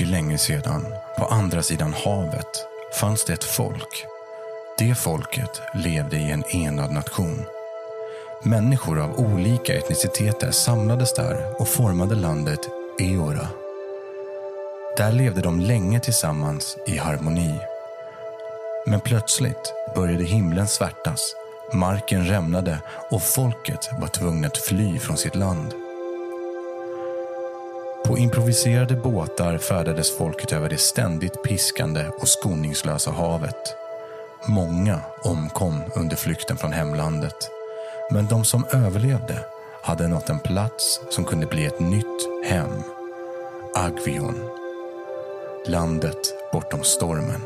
Mycket länge sedan, på andra sidan havet, fanns det ett folk. Det folket levde i en enad nation. Människor av olika etniciteter samlades där och formade landet Eora. Där levde de länge tillsammans i harmoni. Men plötsligt började himlen svärtas, marken rämnade och folket var tvunget att fly från sitt land. På improviserade båtar färdades folket över det ständigt piskande och skoningslösa havet. Många omkom under flykten från hemlandet. Men de som överlevde hade nått en plats som kunde bli ett nytt hem. Agvion. Landet bortom stormen.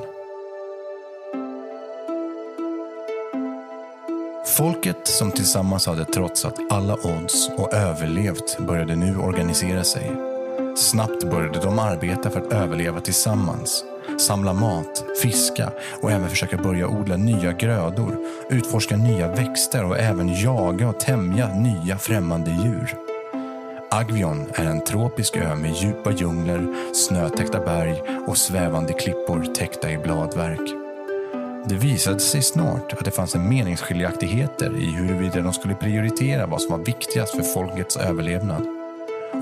Folket som tillsammans hade trotsat alla odds och överlevt började nu organisera sig. Snabbt började de arbeta för att överleva tillsammans. Samla mat, fiska och även försöka börja odla nya grödor, utforska nya växter och även jaga och tämja nya främmande djur. Agvion är en tropisk ö med djupa djungler, snötäckta berg och svävande klippor täckta i bladverk. Det visade sig snart att det fanns en meningsskiljaktigheter i huruvida de skulle prioritera vad som var viktigast för folkets överlevnad.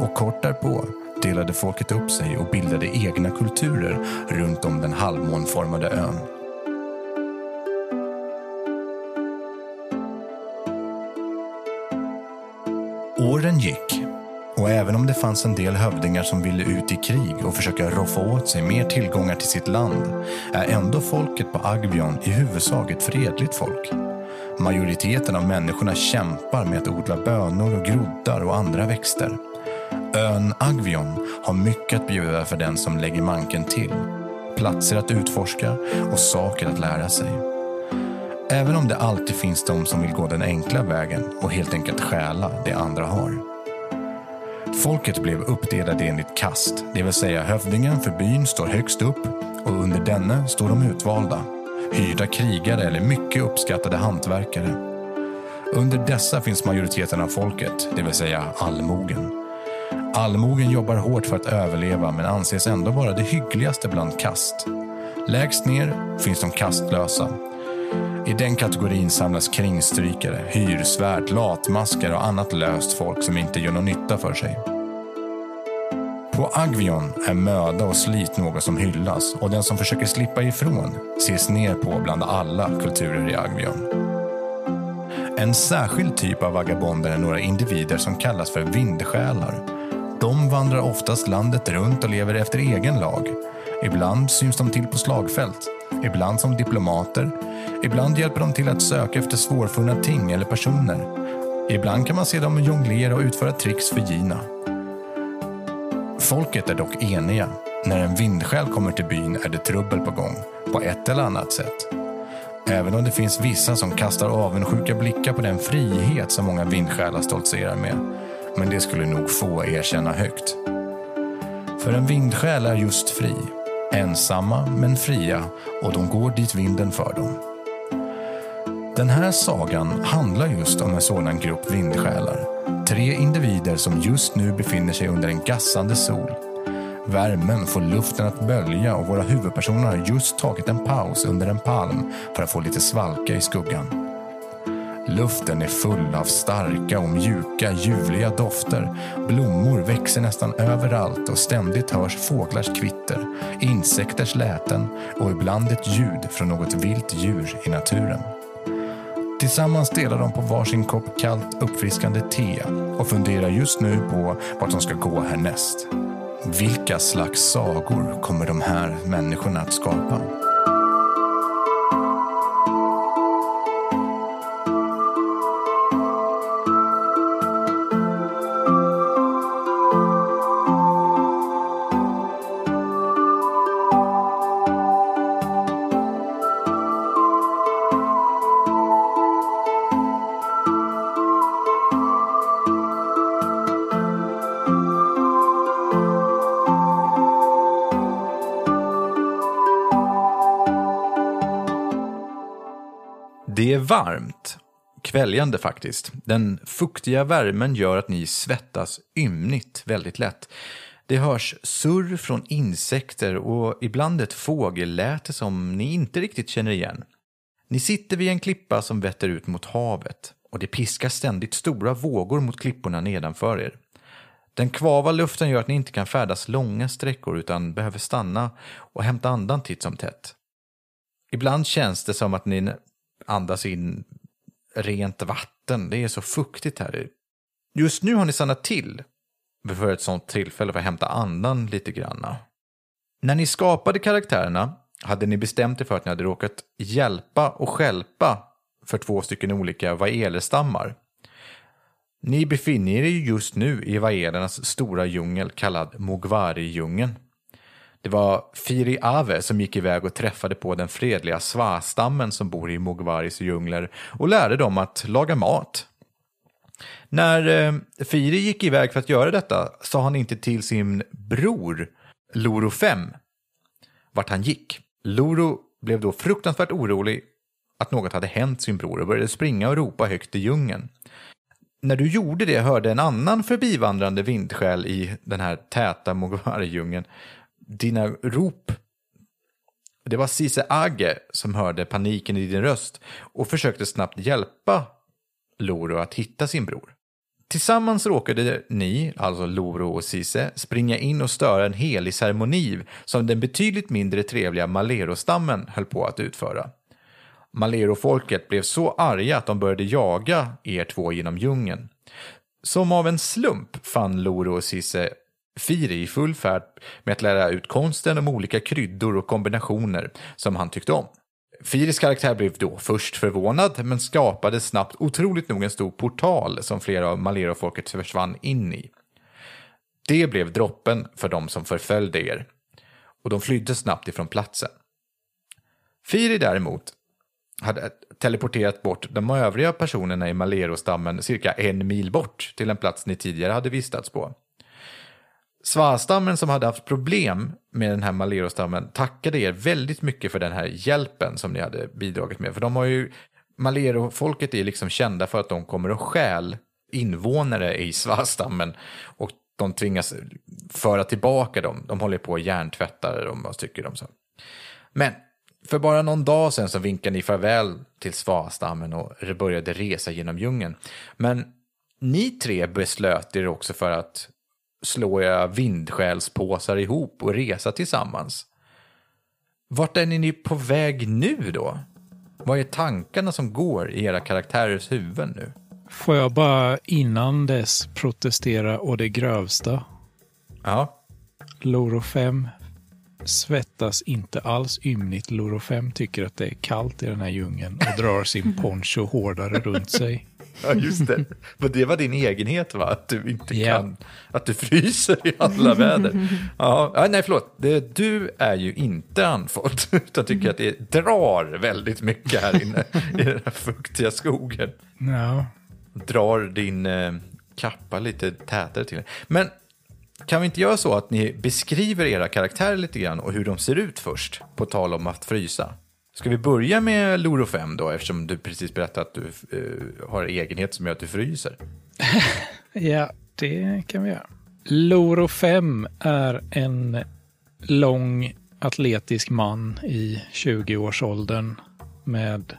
Och kort därpå delade folket upp sig och bildade egna kulturer runt om den halvmånformade ön. Åren gick och även om det fanns en del hövdingar som ville ut i krig och försöka roffa åt sig mer tillgångar till sitt land är ändå folket på Agvion i huvudsak ett fredligt folk. Majoriteten av människorna kämpar med att odla bönor och groddar och andra växter. Ön Agvion har mycket att bjuda för den som lägger manken till. Platser att utforska och saker att lära sig. Även om det alltid finns de som vill gå den enkla vägen och helt enkelt stjäla det andra har. Folket blev uppdelade enligt kast, det vill säga hövdingen för byn står högst upp och under denne står de utvalda, hyrda krigare eller mycket uppskattade hantverkare. Under dessa finns majoriteten av folket, det vill säga allmogen. Allmogen jobbar hårt för att överleva men anses ändå vara det hyggligaste bland kast. Lägst ner finns de kastlösa. I den kategorin samlas kringstrykare, hyrsvärd, latmaskar och annat löst folk som inte gör någon nytta för sig. På Agvion är möda och slit något som hyllas och den som försöker slippa ifrån ses ner på bland alla kulturer i Agvion. En särskild typ av vagabonder är några individer som kallas för vindsjälar. De vandrar oftast landet runt och lever efter egen lag. Ibland syns de till på slagfält, ibland som diplomater, ibland hjälper de till att söka efter svårfunna ting eller personer. Ibland kan man se dem jonglera och utföra tricks för Gina. Folket är dock eniga. När en vindsjäl kommer till byn är det trubbel på gång, på ett eller annat sätt. Även om det finns vissa som kastar avundsjuka blickar på den frihet som många vindsjälar stoltserar med. Men det skulle nog få erkänna högt. För en vindsjäl är just fri. Ensamma men fria och de går dit vinden för dem. Den här sagan handlar just om en sådan grupp vindsjälar. Tre individer som just nu befinner sig under en gassande sol. Värmen får luften att bölja och våra huvudpersoner har just tagit en paus under en palm för att få lite svalka i skuggan. Luften är full av starka och mjuka, ljuvliga dofter. Blommor växer nästan överallt och ständigt hörs fåglars kvitter, insekters läten och ibland ett ljud från något vilt djur i naturen. Tillsammans delar de på varsin kopp kallt uppfriskande te och funderar just nu på vart de ska gå härnäst. Vilka slags sagor kommer de här människorna att skapa? Varmt. Kväljande faktiskt. Den fuktiga värmen gör att ni svettas ymnigt väldigt lätt. Det hörs surr från insekter och ibland ett fågelläte som ni inte riktigt känner igen. Ni sitter vid en klippa som vetter ut mot havet och det piskar ständigt stora vågor mot klipporna nedanför er. Den kvava luften gör att ni inte kan färdas långa sträckor utan behöver stanna och hämta andan titt som tätt. Ibland känns det som att ni andas in rent vatten. Det är så fuktigt här. Just nu har ni stannat till för ett sånt tillfälle för att hämta andan lite granna. När ni skapade karaktärerna hade ni bestämt er för att ni hade råkat hjälpa och skälpa för två stycken olika vaelerstammar. Ni befinner er just nu i vaelernas stora djungel kallad Mogwari-djungeln. Det var Firi Ave som gick iväg och träffade på den fredliga Sva-stammen som bor i Mogwaris djungler och lärde dem att laga mat. När eh, Firi gick iväg för att göra detta sa han inte till sin bror Loro 5 vart han gick. Loro blev då fruktansvärt orolig att något hade hänt sin bror och började springa och ropa högt i djungeln. När du gjorde det hörde en annan förbivandrande vindsjäl i den här täta Mogwari-djungeln dina rop. Det var Cise Age som hörde paniken i din röst och försökte snabbt hjälpa Loro att hitta sin bror. Tillsammans råkade ni, alltså Loro och Sise, springa in och störa en helig ceremoni som den betydligt mindre trevliga Malero-stammen höll på att utföra. Malero-folket blev så arga att de började jaga er två genom djungeln. Som av en slump fann Loro och Firi i full färd med att lära ut konsten om olika kryddor och kombinationer som han tyckte om. Firis karaktär blev då först förvånad men skapade snabbt otroligt nog en stor portal som flera av Malero-folket försvann in i. Det blev droppen för de som förföljde er och de flydde snabbt ifrån platsen. Firi däremot hade teleporterat bort de övriga personerna i Malero-stammen cirka en mil bort till en plats ni tidigare hade vistats på. Svastammen som hade haft problem med den här Malero-stammen tackade er väldigt mycket för den här hjälpen som ni hade bidragit med. För de har ju, Malero-folket är liksom kända för att de kommer och stjäl invånare i Svastammen och de tvingas föra tillbaka dem. De håller på och hjärntvättar dem, och tycker de så. Men för bara någon dag sedan så vinkade ni farväl till Svastammen och började resa genom djungeln. Men ni tre beslöt er också för att slå era vindskälspåsar ihop och resa tillsammans. Vart är ni på väg nu då? Vad är tankarna som går i era karaktärers huvuden nu? Får jag bara innan dess protestera å det grövsta? Ja. Loro 5 svettas inte alls ymnigt. Loro 5 tycker att det är kallt i den här djungeln och drar sin poncho hårdare runt sig. Ja, just det. Men det var din egenhet, va? Att du inte Ja. kan, att du fryser i alla väder. Ja, nej, förlåt. Det, du är ju inte andfådd, utan tycker att det drar väldigt mycket här inne i den här fuktiga skogen. Ja, Drar din eh, kappa lite tätare till. Men kan vi inte göra så att ni beskriver era karaktärer lite grann och hur de ser ut först, på tal om att frysa? Ska vi börja med Loro 5 då, eftersom du precis berättade att du uh, har egenhet som gör att du fryser? ja det kan vi göra. Loro 5 är en lång atletisk man i 20-årsåldern med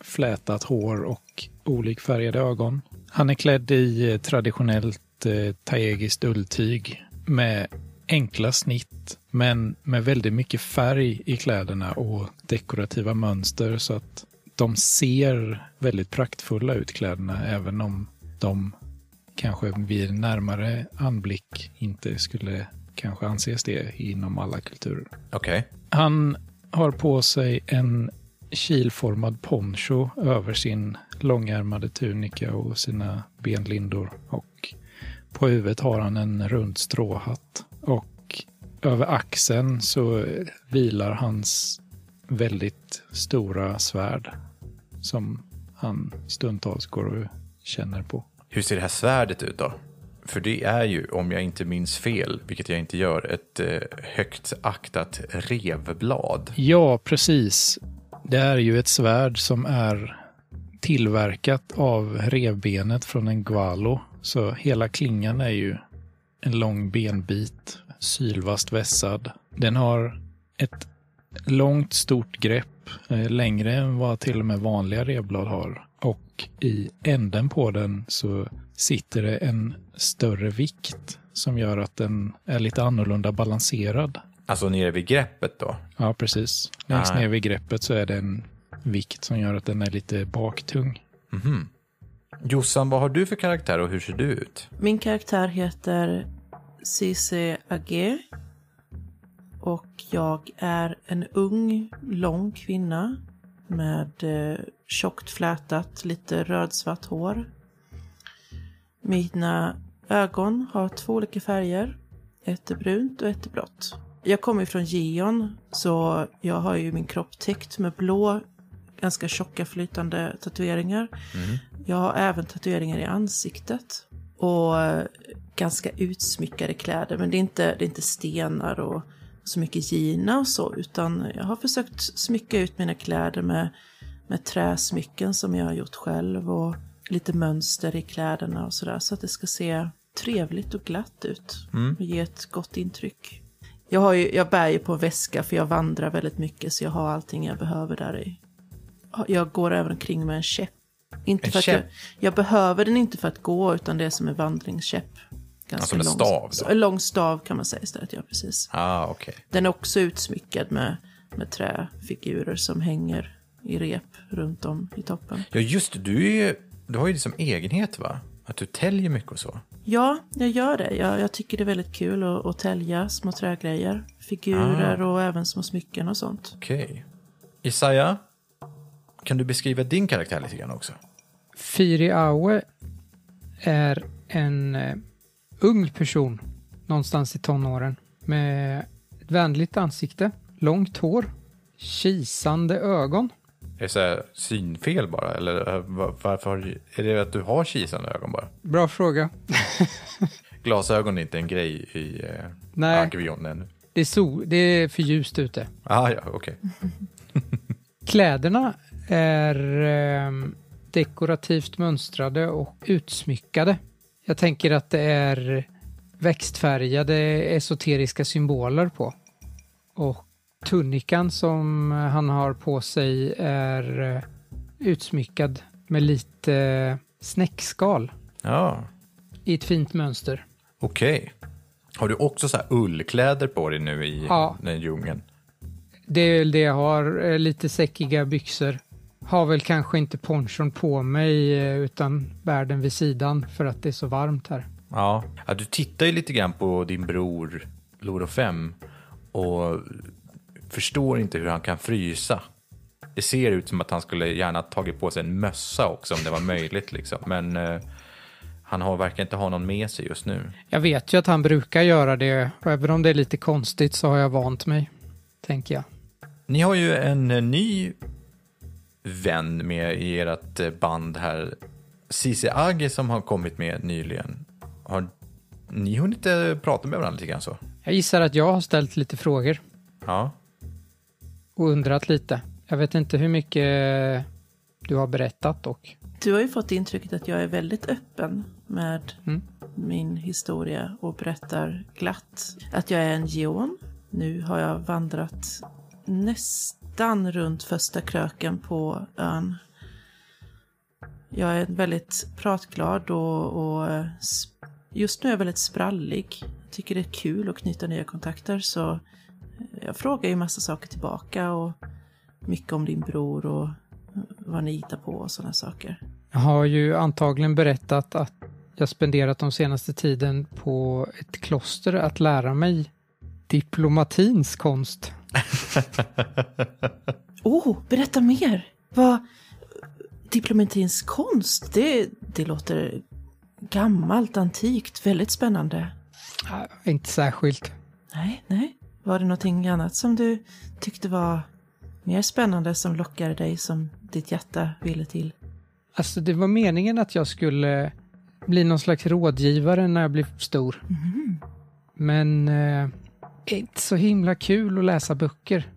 flätat hår och olikfärgade ögon. Han är klädd i eh, traditionellt eh, taegiskt ulltyg med enkla snitt, men med väldigt mycket färg i kläderna och dekorativa mönster så att de ser väldigt praktfulla ut kläderna, även om de kanske vid närmare anblick inte skulle kanske anses det inom alla kulturer. Okej. Han har på sig en kilformad poncho över sin långärmade tunika och sina benlindor. Och på huvudet har han en rund stråhatt. Och över axeln så vilar hans väldigt stora svärd som han stundtals går och känner på. Hur ser det här svärdet ut då? För det är ju, om jag inte minns fel, vilket jag inte gör, ett eh, högt aktat revblad. Ja, precis. Det är ju ett svärd som är tillverkat av revbenet från en gualo. Så hela klingan är ju en lång benbit sylvast vässad. Den har ett långt stort grepp, eh, längre än vad till och med vanliga revblad har. Och i änden på den så sitter det en större vikt som gör att den är lite annorlunda balanserad. Alltså nere vid greppet då? Ja, precis. Längst Ah. ner vid greppet så är det en vikt som gör att den är lite baktung. Mhm. Jossan, vad har du för karaktär och hur ser du ut? Min karaktär heter Cici Agé. Och jag är en ung, lång kvinna med eh, tjockt flätat, lite rödsvart hår. Mina ögon har två olika färger. Ett är brunt och ett är blått. Jag kommer från Gion, så jag har ju min kropp täckt med blå, ganska tjocka flytande tatueringar. Jag har även tatueringar i ansiktet. Och eh, ganska utsmyckade kläder. Men det är inte, det är inte stenar och så mycket gina och så. Utan jag har försökt smycka ut mina kläder med, med träsmycken som jag har gjort själv. Och lite mönster i kläderna och sådär. Så att det ska se trevligt och glatt ut. Och ge ett gott intryck. Jag, har ju, jag bär ju på en väska för jag vandrar väldigt mycket. Så jag har allting jag behöver där i. Jag går även omkring med en käpp. Inte En för att jag, käpp? jag behöver den inte för att gå, utan det är som en vandringskäpp. Ganska Alltså en lång, stav då? En lång stav kan man säga istället, ja precis. Ah, okej. Den är också utsmyckad med, med träfigurer som hänger i rep runt om i toppen. Ja, just. Du, är du har ju det som egenhet, va? Att du täljer mycket och så. Ja, jag gör det. Jag, jag tycker det är väldigt kul att, att tälja små trägrejer. Figurer och även små smycken och sånt. Okej. Isaiah, kan du beskriva din karaktär lite grann också? Firi Aue är en eh, ung person någonstans i tonåren med ett vänligt ansikte, långt hår, kisande ögon. Är det så här synfel bara? Eller eh, va- varför har, du- är det att du har kisande ögon bara? Bra fråga. Glasögon är inte en grej i eh, Nej. Agvion ännu. Det är, sol, det är för ljust ute. Ah, ja, okej. Kläderna är eh, dekorativt mönstrade och utsmyckade. Jag tänker att det är växtfärgade esoteriska symboler på. Och tunikan som han har på sig är eh, utsmyckad med lite snäckskal Ja, i ett fint mönster. okej. Har du också så här ullkläder på dig nu i Ja. den djungeln? Det är väl det jag har, eh, lite säckiga byxor. Har väl kanske inte ponchon på mig eh, utan bär den vid sidan för att det är så varmt här. Ja. ja. Du tittar ju lite grann på din bror Loro 5 och förstår inte hur han kan frysa. Det ser ut som att han skulle gärna tagit på sig en mössa också om det var möjligt. Liksom. Men eh, han har, verkar inte ha någon med sig just nu. Jag vet ju att han brukar göra det och även om det är lite konstigt så har jag vant mig, tänker jag. Ni har ju en eh, ny vän med i ert eh, band här. Cici Age som har kommit med nyligen. Har ni hunnit eh, prata med varandra lite grann så? Jag gissar att jag har ställt lite frågor Ja. och undrat lite. Jag vet inte hur mycket du har berättat och Du har ju fått intrycket att jag är väldigt öppen med Mm. min historia och berättar glatt att jag är en geon. Nu har jag vandrat nästan runt första kröken på ön. Jag är väldigt pratglad och, och eh, just nu är jag väldigt sprallig. Jag tycker det är kul att knyta nya kontakter så jag frågar ju massa saker tillbaka och mycket om din bror och vad ni hittar på och sådana saker. jag har ju antagligen berättat att jag spenderat de senaste tiden på ett kloster att lära mig diplomatins konst. Oh, berätta mer! Vad... Diplomatins konst, det, det låter gammalt, antikt, väldigt spännande. Ja, Inte särskilt. Nej, nej. Var det någonting annat som du tyckte var mer spännande som lockade dig som ditt hjärta ville till? Alltså det var meningen att jag skulle bli någon slags rådgivare när jag blev stor. Men eh, inte så himla kul att läsa böcker.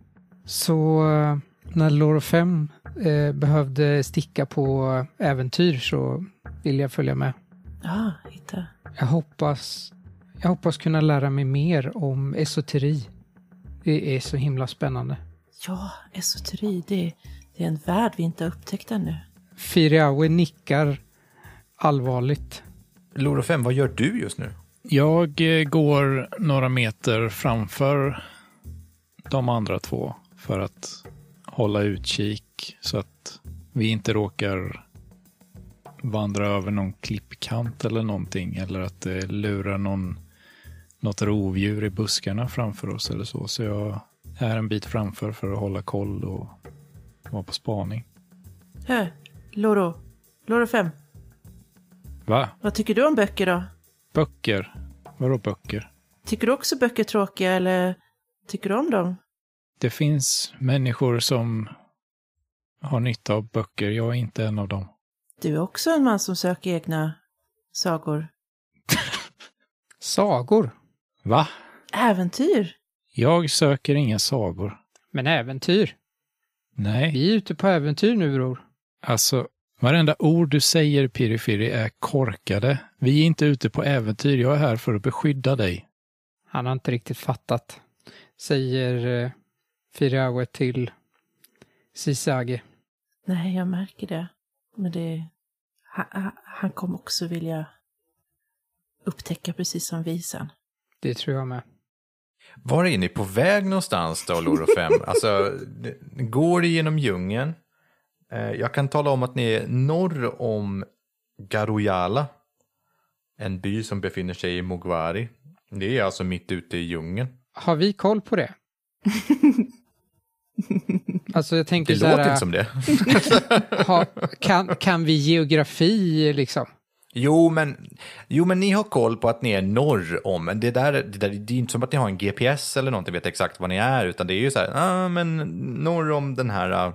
Så eh, när Loro 5 eh, behövde sticka på äventyr så ville jag följa med. Ja, hitta. Jag hoppas Jag hoppas kunna lära mig mer om esoteri. Det är så himla spännande. Ja, esoteri, det, det är en värld vi inte har upptäckt ännu. Firiawe nickar allvarligt. Loro 5, vad gör du just nu? Jag eh, går några meter framför de andra två för att hålla utkik så att vi inte råkar vandra över någon klippkant eller någonting eller att det lurar någon, något rovdjur i buskarna framför oss eller så. Så jag är en bit framför för att hålla koll och vara på spaning. Hör, Loro. Loro 5. Va? Vad tycker du om böcker då? Böcker? Vadå böcker? Tycker du också böcker är tråkiga eller tycker du om dem? Det finns människor som har nytta av böcker. Jag är inte en av dem. Du är också en man som söker egna sagor. Sagor. Va? Äventyr. Jag söker inga sagor. Men äventyr. Nej, Vi är ute på äventyr nu, bror. alltså varenda ord du säger Pirifiri är korkade. Vi är inte ute på äventyr. Jag är här för att beskydda dig. Han har inte riktigt fattat, säger eh, Firiawe till Sisage. Nej, jag märker det. Men det... Han, han- kommer också vilja upptäcka precis som vi sen. Det tror jag med. Var är ni på väg någonstans då, Loro 5? alltså, det- går genom djungeln. Eh, Jag kan tala om att ni är norr om Garojala. En by som befinner sig i Mogwari. Det är alltså mitt ute i djungeln. Har vi koll på det? alltså jag tänker Det så låter här, inte som det. ha, kan, kan vi geografi liksom? Jo men, jo, men ni har koll på att ni är norr om. Men det, där, det, där, det är inte som att ni har en GPS eller någonting, vet exakt var ni är. Utan det är ju så här, ah, men norr om den här ah,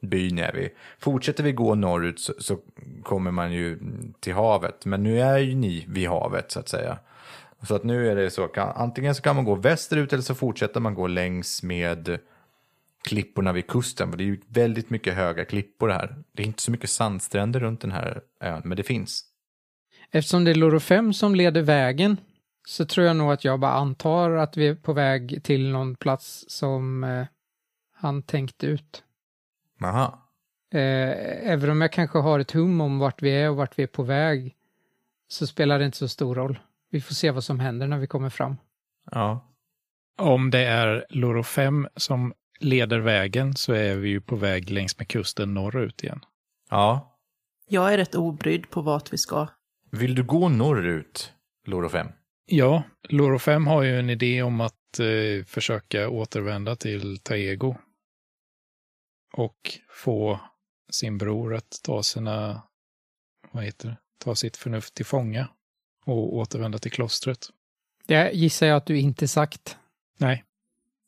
byn är vi. Fortsätter vi gå norrut så, så kommer man ju till havet. Men nu är ju ni vid havet så att säga. Så att nu är det så, kan, antingen så kan man gå västerut eller så fortsätter man gå längs med klipporna vid kusten. För det är ju väldigt mycket höga klippor här. Det är inte så mycket sandstränder runt den här ön, men det finns. Eftersom det är Loro 5 som leder vägen så tror jag nog att jag bara antar att vi är på väg till någon plats som eh, han tänkt ut. Aha. Eh, även om jag kanske har ett hum om vart vi är och vart vi är på väg så spelar det inte så stor roll. Vi får se vad som händer när vi kommer fram. Ja. Om det är Loro 5 som leder vägen så är vi ju på väg längs med kusten norrut igen. Ja. Jag är rätt obrydd på vart vi ska. Vill du gå norrut, Loro 5? Ja, Loro 5 har ju en idé om att eh, försöka återvända till Taego. Och få sin bror att ta sina, vad heter det, ta sitt förnuft till fånga och återvända till klostret. Det gissar jag att du inte sagt. Nej,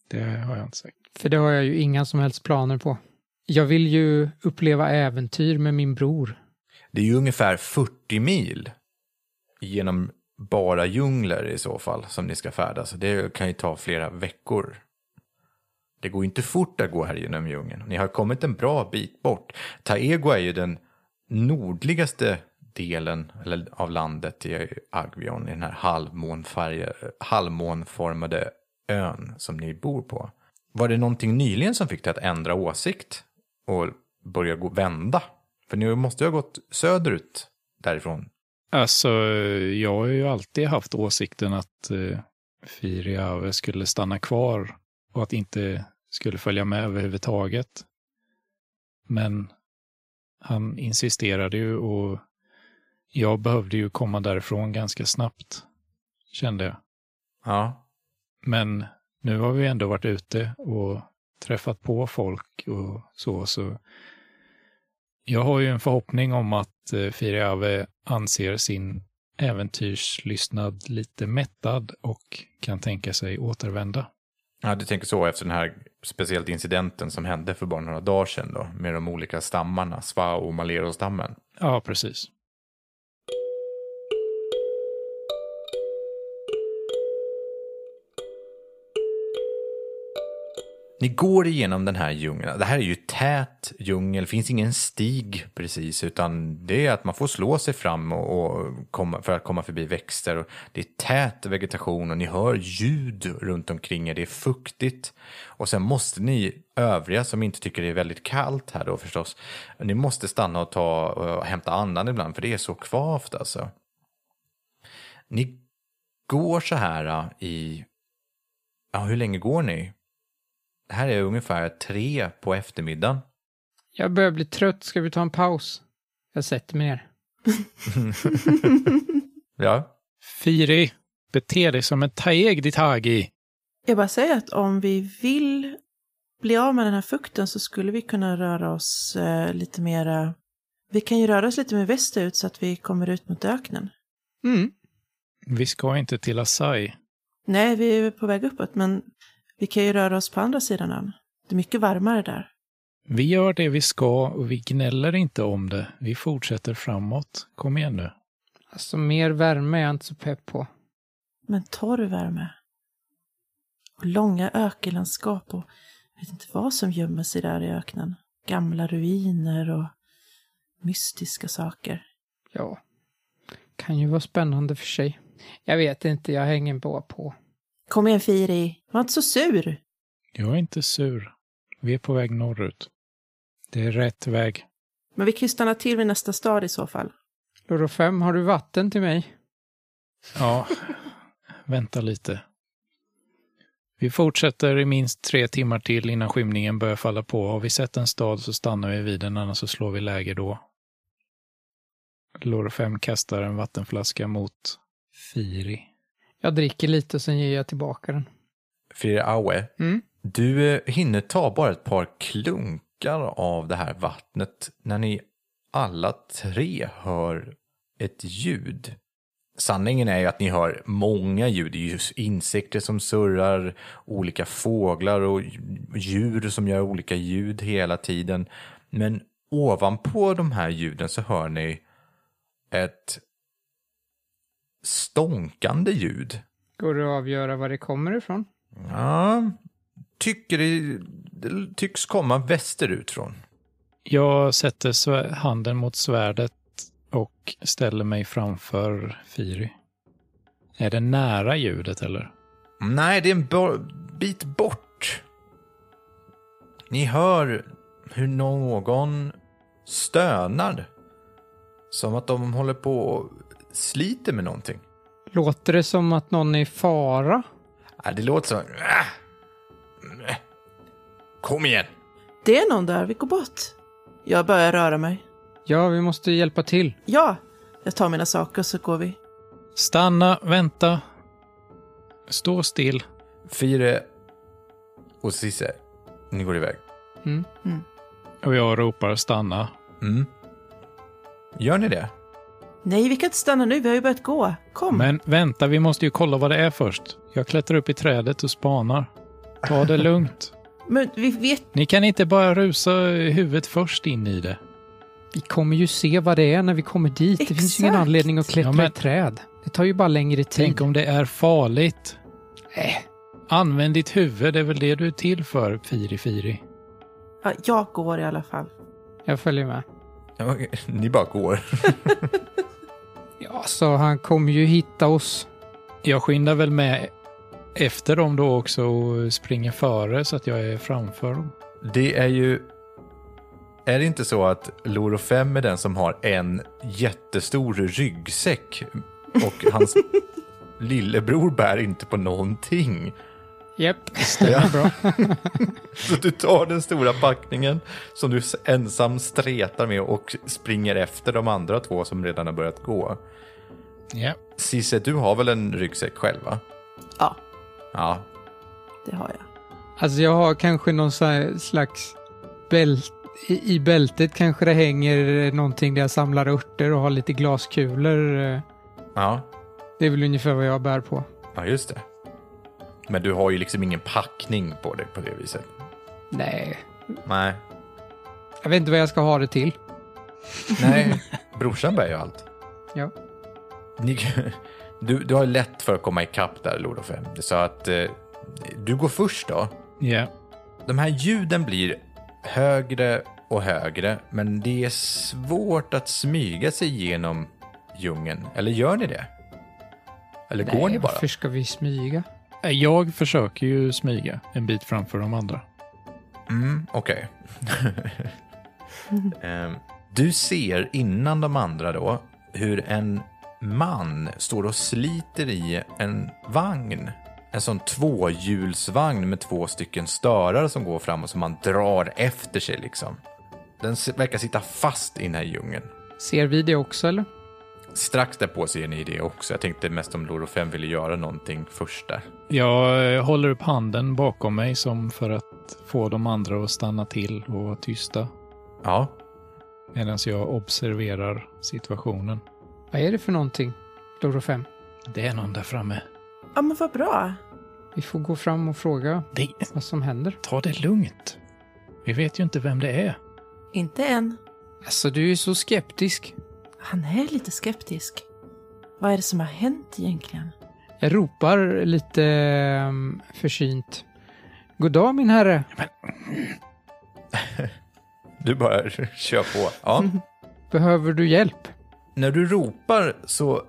det har jag inte sagt. För det har jag ju inga som helst planer på. Jag vill ju uppleva äventyr med min bror. Det är ju ungefär 40 mil genom bara djungler i så fall som ni ska färdas. Det kan ju ta flera veckor. Det går inte fort att gå här genom djungeln. Ni har kommit en bra bit bort. Taego är ju den nordligaste delen eller, av landet i Agvion, i den här halvmånfärg- halvmånformade ön som ni bor på. Var det någonting nyligen som fick dig att ändra åsikt och börja gå, vända? För ni måste ju ha gått söderut därifrån. Alltså, jag har ju alltid haft åsikten att eh, Firiave skulle stanna kvar och att inte skulle följa med överhuvudtaget. Men han insisterade ju och jag behövde ju komma därifrån ganska snabbt, kände jag. Ja, Men nu har vi ändå varit ute och träffat på folk och så, så jag har ju en förhoppning om att eh, Firiave anser sin äventyrslystnad lite mättad och kan tänka sig återvända. ja du tänker så efter den här speciellt incidenten som hände för bara några dagar sedan då, med de olika stammarna, Sva och Malero-stammen. Ja, precis. Ni går igenom den här djungeln. Det här är ju tät djungel, det finns ingen stig precis, utan det är att man får slå sig fram och, och komma, för att komma förbi växter. Och det är tät vegetation och ni hör ljud runt omkring er, det är fuktigt. Och sen måste ni övriga som inte tycker det är väldigt kallt här då förstås, ni måste stanna och ta och hämta andan ibland, för det är så kvavt alltså. Ni går så här äh, i, ja hur länge går ni? Det här är ungefär tre på eftermiddagen. Jag börjar bli trött. Ska vi ta en paus? Jag sätter mig ner. Ja, Firi, bete dig som en taeg ditt hagi. Jag bara säger att om vi vill bli av med den här fukten så skulle vi kunna röra oss eh, lite mera... Vi kan ju röra oss lite mer västerut så att vi kommer ut mot öknen. Mm. Vi ska inte till Asai. Nej, vi är på väg uppåt, men vi kan ju röra oss på andra sidan ön. Det är mycket varmare där. Vi gör det vi ska och vi gnäller inte om det. Vi fortsätter framåt. Kom igen nu. Alltså mer värme är jag inte så pepp på. Men torr värme. Och långa ökenlandskap och jag vet inte vad som gömmer sig där i öknen. Gamla ruiner och mystiska saker. Ja. Kan ju vara spännande för sig. Jag vet inte, jag hänger bara på. Kom igen Firi, var inte så sur. Jag är inte sur. Vi är på väg norrut. Det är rätt väg. Men vi kan ju stanna till vid nästa stad i så fall. Loro 5, har du vatten till mig? Ja, vänta lite. Vi fortsätter i minst tre timmar till innan skymningen börjar falla på. Har vi sett en stad så stannar vi vid den, annars så slår vi läger då. Loro 5 kastar en vattenflaska mot Firi. Jag dricker lite och sen ger jag tillbaka den. Frir Aue, Mm. du eh, hinner ta bara ett par klunkar av det här vattnet när ni alla tre hör ett ljud. Sanningen är ju att ni hör många ljud. Det är ju insekter som surrar, olika fåglar och djur som gör olika ljud hela tiden. Men ovanpå de här ljuden så hör ni ett stånkande ljud. Går det att avgöra var det kommer ifrån? Ja, tycker det, det tycks komma västerut från. Jag sätter handen mot svärdet och ställer mig framför Firi. Är det nära ljudet eller? Nej, det är en bo- bit bort. Ni hör hur någon stönar. Som att de håller på sliter med någonting. Låter det som att någon är i fara? Ja, det låter så. Ah! Kom igen! Det är någon där, vi går bort. Jag börjar röra mig. Ja, vi måste hjälpa till. Ja, jag tar mina saker så går vi. Stanna, vänta. Stå still. Fire och Cisse, ni går iväg. Mm. Och jag ropar stanna. Mm. Gör ni det? Nej, vi kan inte stanna nu, vi har ju börjat gå. Kom. Men vänta, vi måste ju kolla vad det är först. Jag klättrar upp i trädet och spanar. Ta det lugnt. Men vi vet... Ni kan inte bara rusa huvudet först in i det. Vi kommer ju se vad det är när vi kommer dit. Det finns ju ingen Exakt. anledning att klättra Ja, men- i träd. Det tar ju bara längre tid. Tänk om det är farligt. Äh, Använd ditt huvud, det är väl det du är till för, Firi Firi. Ja, jag går i alla fall. jag följer med. Ja. Ni bara går. Ja, så han kommer ju hitta oss. Jag skyndar väl med efter dem då också och springer före så att jag är framför dem. Det är ju... Är det inte så att Loro 5 är den som har en jättestor ryggsäck och hans lillebror bär inte på någonting? Japp, stämmer bra. Så du tar den stora packningen som du ensam stretar med och springer efter de andra två som redan har börjat gå. Ja. Cisse, du har väl en ryggsäck själv va? Ja, Ja. det har jag. Alltså jag har kanske någon slags bält. I, I bältet kanske det hänger någonting där jag samlar örter och har lite glaskulor. Ja, Det är väl ungefär vad jag bär på. ja just det. Men du har ju liksom ingen packning på det på det viset. Nej, Nej. jag vet inte vad jag ska ha det till. Nej, brorsan bär ju allt. Ja. Ni, du, du har lätt för att komma ikapp där, Lord of M. Så att eh, du går först då. Ja. De här ljuden blir högre och högre, men det är svårt att smyga sig igenom djungeln. Eller gör ni det? Eller går ni bara? Varför ska vi smyga? Eh, Jag försöker ju smyga en bit framför de andra. Mm, okej. Ehm, du ser innan de andra då hur en man står och sliter i en vagn. En sån tvåhjulsvagn med två stycken störar som går fram och som man drar efter sig liksom. Den verkar sitta fast i den här djungeln. Ser vi det också eller? Strax därpå ser ni det också. Jag tänkte mest om Loro 5 ville göra någonting först där. Jag eh, håller upp handen bakom mig som för att få de andra att stanna till och vara tysta Ja, medan jag observerar situationen. Vad är det för någonting? Loro 5. Det är någon där framme. Ja, men vad bra. Vi får gå fram och fråga Det, vad som händer. ta det lugnt. Vi vet ju inte vem det är. Inte än. Alltså, du är så skeptisk. Han är lite skeptisk. Vad är det som har hänt egentligen? Jag ropar lite um, försynt. God dag min herre. du bara kör på. Ja. Behöver du hjälp? När du ropar så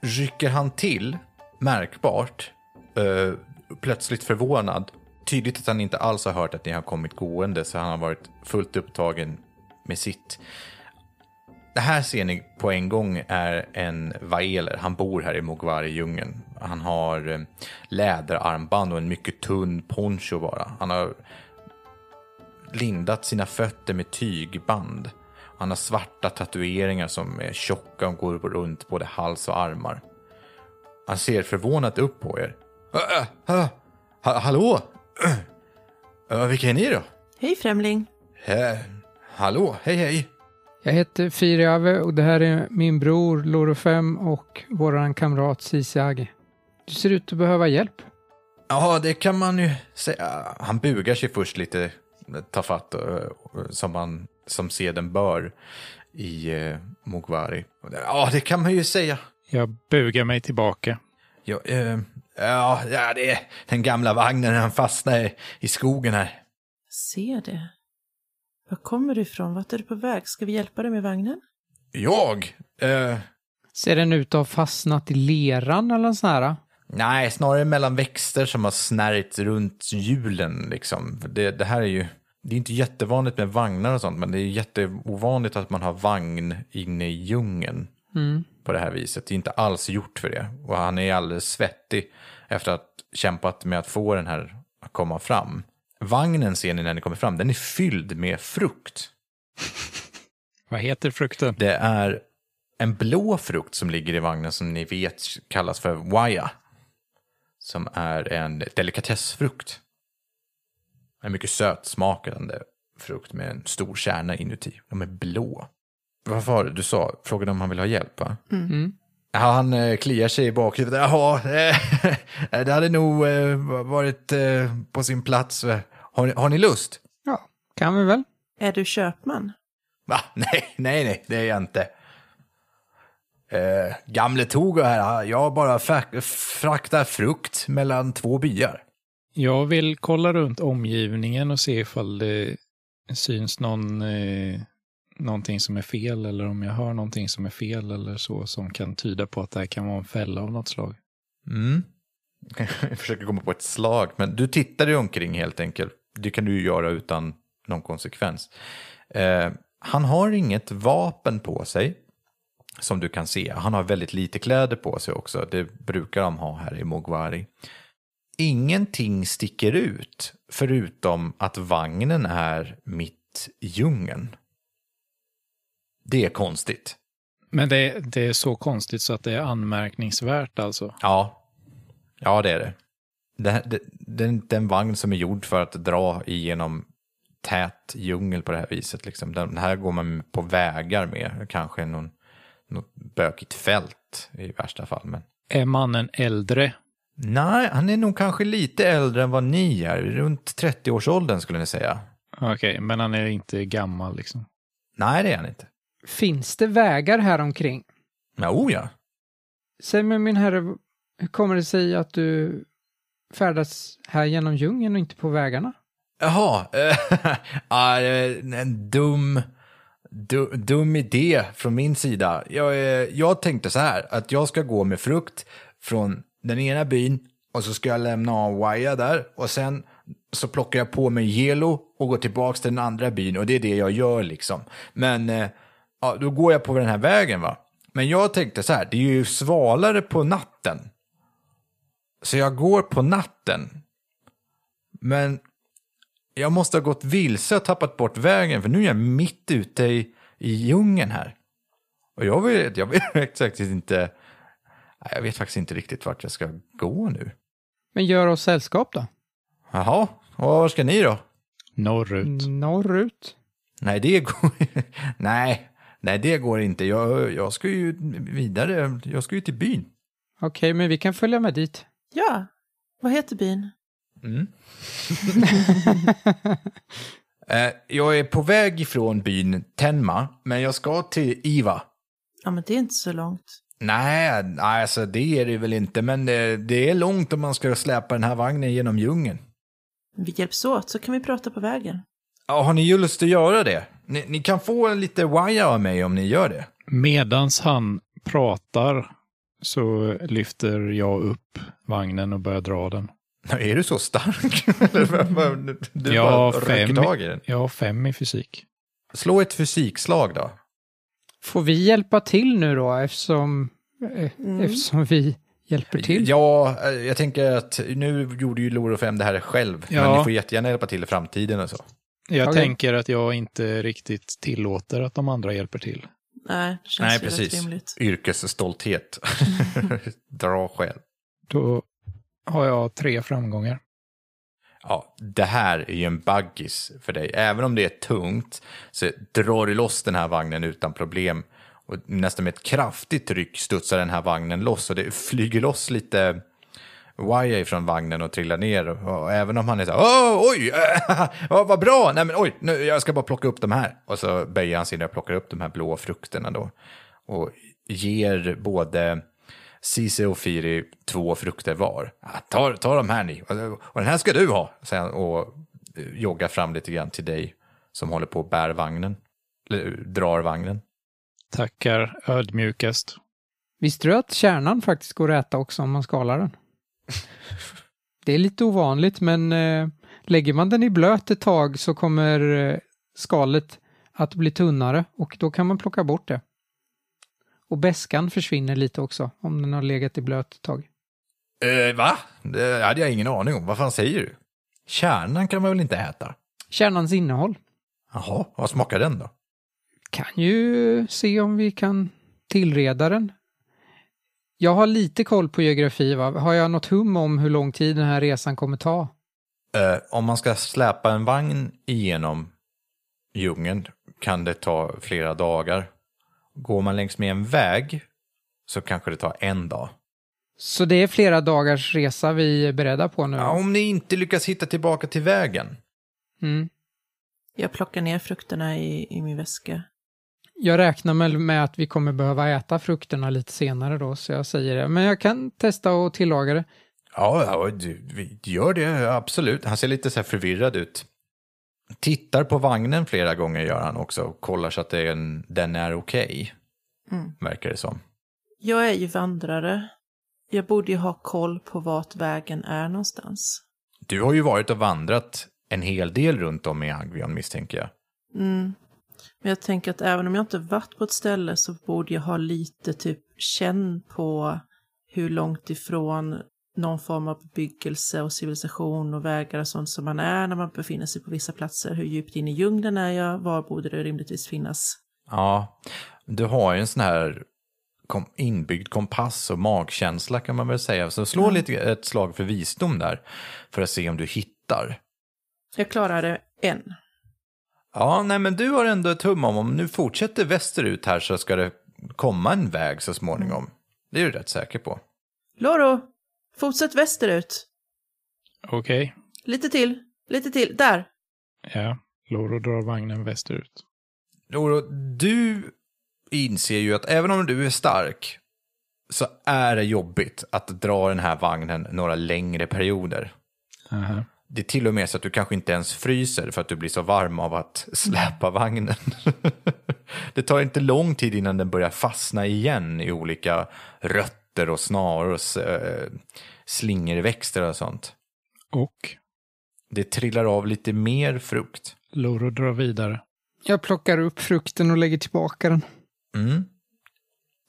rycker han till märkbart, eh, plötsligt förvånad. Tydligt att han inte alls har hört att ni har kommit gående, så han har varit fullt upptagen med sitt. Det här ser ni på en gång är en vaeler. Han bor här i Mogwari-djungeln. Han har eh, läderarmband och en mycket tunn poncho bara. Han har lindat sina fötter med tygband. Han har svarta tatueringar som är tjocka och går runt både hals och armar. Han ser förvånat upp på er. Ha, hallå? Vilka är ni då? Hej främling. Äh, hallå, hej hej. Jag heter Firiave och det här är min bror Loro 5 och våran kamrat Sisiage. Du ser ut att behöva hjälp. Ja, det kan man ju säga. Han bugar sig först lite tafatt, som, man, som seden bör i eh, Mogwari. Ja, det kan man ju säga. Jag bugar mig tillbaka. Ja, eh, ja, ja, det är den gamla vagnen. Han fastnade i skogen här. Ser det. Var kommer du ifrån? Vart är du på väg? Ska vi hjälpa dig med vagnen? Jag? Eh, Ser den ut att ha fastnat i leran eller sån här? nej, snarare mellan växter som har snärjt runt hjulen. Liksom. Det, det här är ju... Det är inte jättevanligt med vagnar och sånt, men det är jätteovanligt att man har vagn inne i djungeln Mm. på det här viset. Det är inte alls gjort för det. Och han är alldeles svettig efter att ha kämpat med att få den här att komma fram. Vagnen ser ni när ni kommer fram, den är fylld med frukt. Vad heter frukten? Det är en blå frukt som ligger i vagnen som ni vet kallas för waya. Som är en delikatessfrukt. En mycket sötsmakande frukt med en stor kärna inuti. De är blå. Vad var det du sa? Frågade om han vill ha hjälp va? Mm. Ja, han eh, kliar sig i bakhuvudet. Jaha, eh, det hade nog eh, varit eh, på sin plats. Har, ni- har ni lust? Ja, kan vi väl? Är du köpman? Va? Nej, nej, nej, det är jag inte. Eh, gamle Togo här, jag bara fraktar frukt mellan två byar. Jag vill kolla runt omgivningen och se ifall det syns någon, eh, någonting som är fel eller om jag hör någonting som är fel eller så som kan tyda på att det här kan vara en fälla av något slag. Mm. Jag försöker komma på ett slag, men du tittar dig omkring helt enkelt. Det kan du ju göra utan någon konsekvens. Eh, han har inget vapen på sig, som du kan se. Han har väldigt lite kläder på sig också. Det brukar de ha här i Mogwari. Ingenting sticker ut, förutom att vagnen är mitt i djungeln. Det är konstigt. Men det, det är så konstigt så att det är anmärkningsvärt alltså. Ja, ja det är det. Det, det, det är inte en vagn som är gjord för att dra igenom tät djungel på det här viset. Liksom. Den här går man på vägar med, kanske någon, något bökigt fält i värsta fall. Men... Är mannen äldre? Nej, han är nog kanske lite äldre än vad ni är, runt 30-årsåldern skulle ni säga. Okej, men han är inte gammal liksom. Nej, det är han inte. Finns det vägar här omkring? Ja, oh ja. Säg mig min herre, hur kommer det sig att du färdas här genom djungeln och inte på vägarna? Jaha, eh, en dum, du, dum idé från min sida. Jag, eh, jag tänkte så här, att jag ska gå med frukt från den ena byn och så ska jag lämna av Waya där och sen så plockar jag på mig Gelo och går tillbaka till den andra byn och det är det jag gör liksom. Men eh, ja, då går jag på den här vägen va. Men jag tänkte så här, det är ju svalare på natten. Så jag går på natten. Men jag måste ha gått vilse och tappat bort vägen för nu är jag mitt ute i, i djungeln här. Och jag vet, jag vet faktiskt inte, jag vet faktiskt inte riktigt vart jag ska gå nu. Men gör oss sällskap då. Jaha, och var ska ni då? Norrut. Norrut. Nej, det går, nej, nej, det går inte. Jag, jag ska ju vidare, jag ska ju till byn. Okej, men vi kan följa med dit. Ja, vad heter byn? Mm. Eh, jag är på väg ifrån byn Tenma, men jag ska till Iva. Ja, men det är inte så långt. Nej, nej, alltså det är det väl inte, men det, det är långt om man ska släpa den här vagnen genom djungeln. Vi hjälps åt så kan vi prata på vägen. Ja, har ni ju lust att göra det? Ni, ni kan få lite wire av mig om ni gör det. Medans han pratar så lyfter jag upp vagnen och börjar dra den. Är du så stark? Du Jag har fem, tag i den. jag har fem i fysik. Slå ett fysikslag då. Får vi hjälpa till nu då eftersom, eh, Mm. eftersom vi hjälper till? Ja, eh, jag tänker att nu gjorde ju Loro 5 det här själv. Men Ja. ni får jättegärna hjälpa till i framtiden och så. Jag Okej. tänker att jag inte riktigt tillåter att de andra hjälper till. Nej, det känns Nej, rätt precis. rimligt. Yrkesstolthet. Dra själv. Då har jag tre framgångar. Ja, det här är ju en baggis för dig. Även om det är tungt så drar du loss den här vagnen utan problem. Och nästan med ett kraftigt tryck studsar den här vagnen loss och det flyger loss lite wire från vagnen och trillar ner. Och, och även om han är så här, Åh, oj, äh, vad bra, nej men oj, nu, jag ska bara plocka upp de här. Och så böjer han sig ner och plockar upp de här blå frukterna då. Och ger både Cise och Firi två frukter var. Ja, ta, ta de här ni, och, och den här ska du ha, säger han och eh, joggar fram lite grann till dig som håller på och bär vagnen, eller drar vagnen. Tackar ödmjukast. Visste du att kärnan faktiskt går att äta också om man skalar den? Det är lite ovanligt, men eh, lägger man den i blöt ett tag så kommer eh, skalet att bli tunnare och då kan man plocka bort det. Och bäskan försvinner lite också om den har legat i blöt ett tag. Eh, va? Det hade jag ingen aning om. Vad fan säger du? Kärnan kan man väl inte äta? Kärnans innehåll Jaha, vad smakar den då? kan ju se om vi kan tillreda den. Jag har lite koll på geografi, va? Har jag något hum om hur lång tid den här resan kommer ta? Eh, om man ska släpa en vagn igenom djungeln kan det ta flera dagar. Går man längs med en väg så kanske det tar en dag. Så det är flera dagars resa vi är beredda på nu? Ja, om ni inte lyckas hitta tillbaka till vägen. Mm. Jag plockar ner frukterna i, i min väska. Jag räknar med, med att vi kommer behöva äta frukterna lite senare då, så jag säger det. Men jag kan testa och tillaga det. Ja, ja du, vi gör det absolut. Han ser lite så här förvirrad ut. Tittar på vagnen flera gånger gör han också och kollar så att det är en, den är okej. Mm. Verkar det som. Jag är ju vandrare. Jag borde ju ha koll på vart vägen är någonstans. Du har ju varit och vandrat en hel del runt om i Agvion misstänker jag. Mm. Men jag tänker att även om jag inte varit på ett ställe så borde jag ha lite typ känn på hur långt ifrån någon form av bebyggelse och civilisation och vägar och sånt som man är när man befinner sig på vissa platser. Hur djupt in i djungeln är jag? Var borde det rimligtvis finnas? Ja, du har ju en sån här kom, inbyggd kompass och magkänsla kan man väl säga. Så slå Ja. lite ett slag för visdom där för att se om du hittar. Jag klarade en. Ja, nej men du har ändå ett hum om om nu fortsätter västerut här så ska det komma en väg så småningom. Det är du rätt säker på. Loro, fortsätt västerut. Okej. Lite till, lite till. Där! Ja. Loro drar vagnen västerut. Loro, du inser ju att även om du är stark så är det jobbigt att dra den här vagnen några längre perioder. Aha. Det är till och med så att du kanske inte ens fryser för att du blir så varm av att släpa vagnen. det tar inte lång tid innan den börjar fastna igen i olika rötter och snaror och äh, slingerväxter och sånt. Och Det trillar av lite mer frukt. Loro drar vidare. Jag plockar upp frukten och lägger tillbaka den. Mm.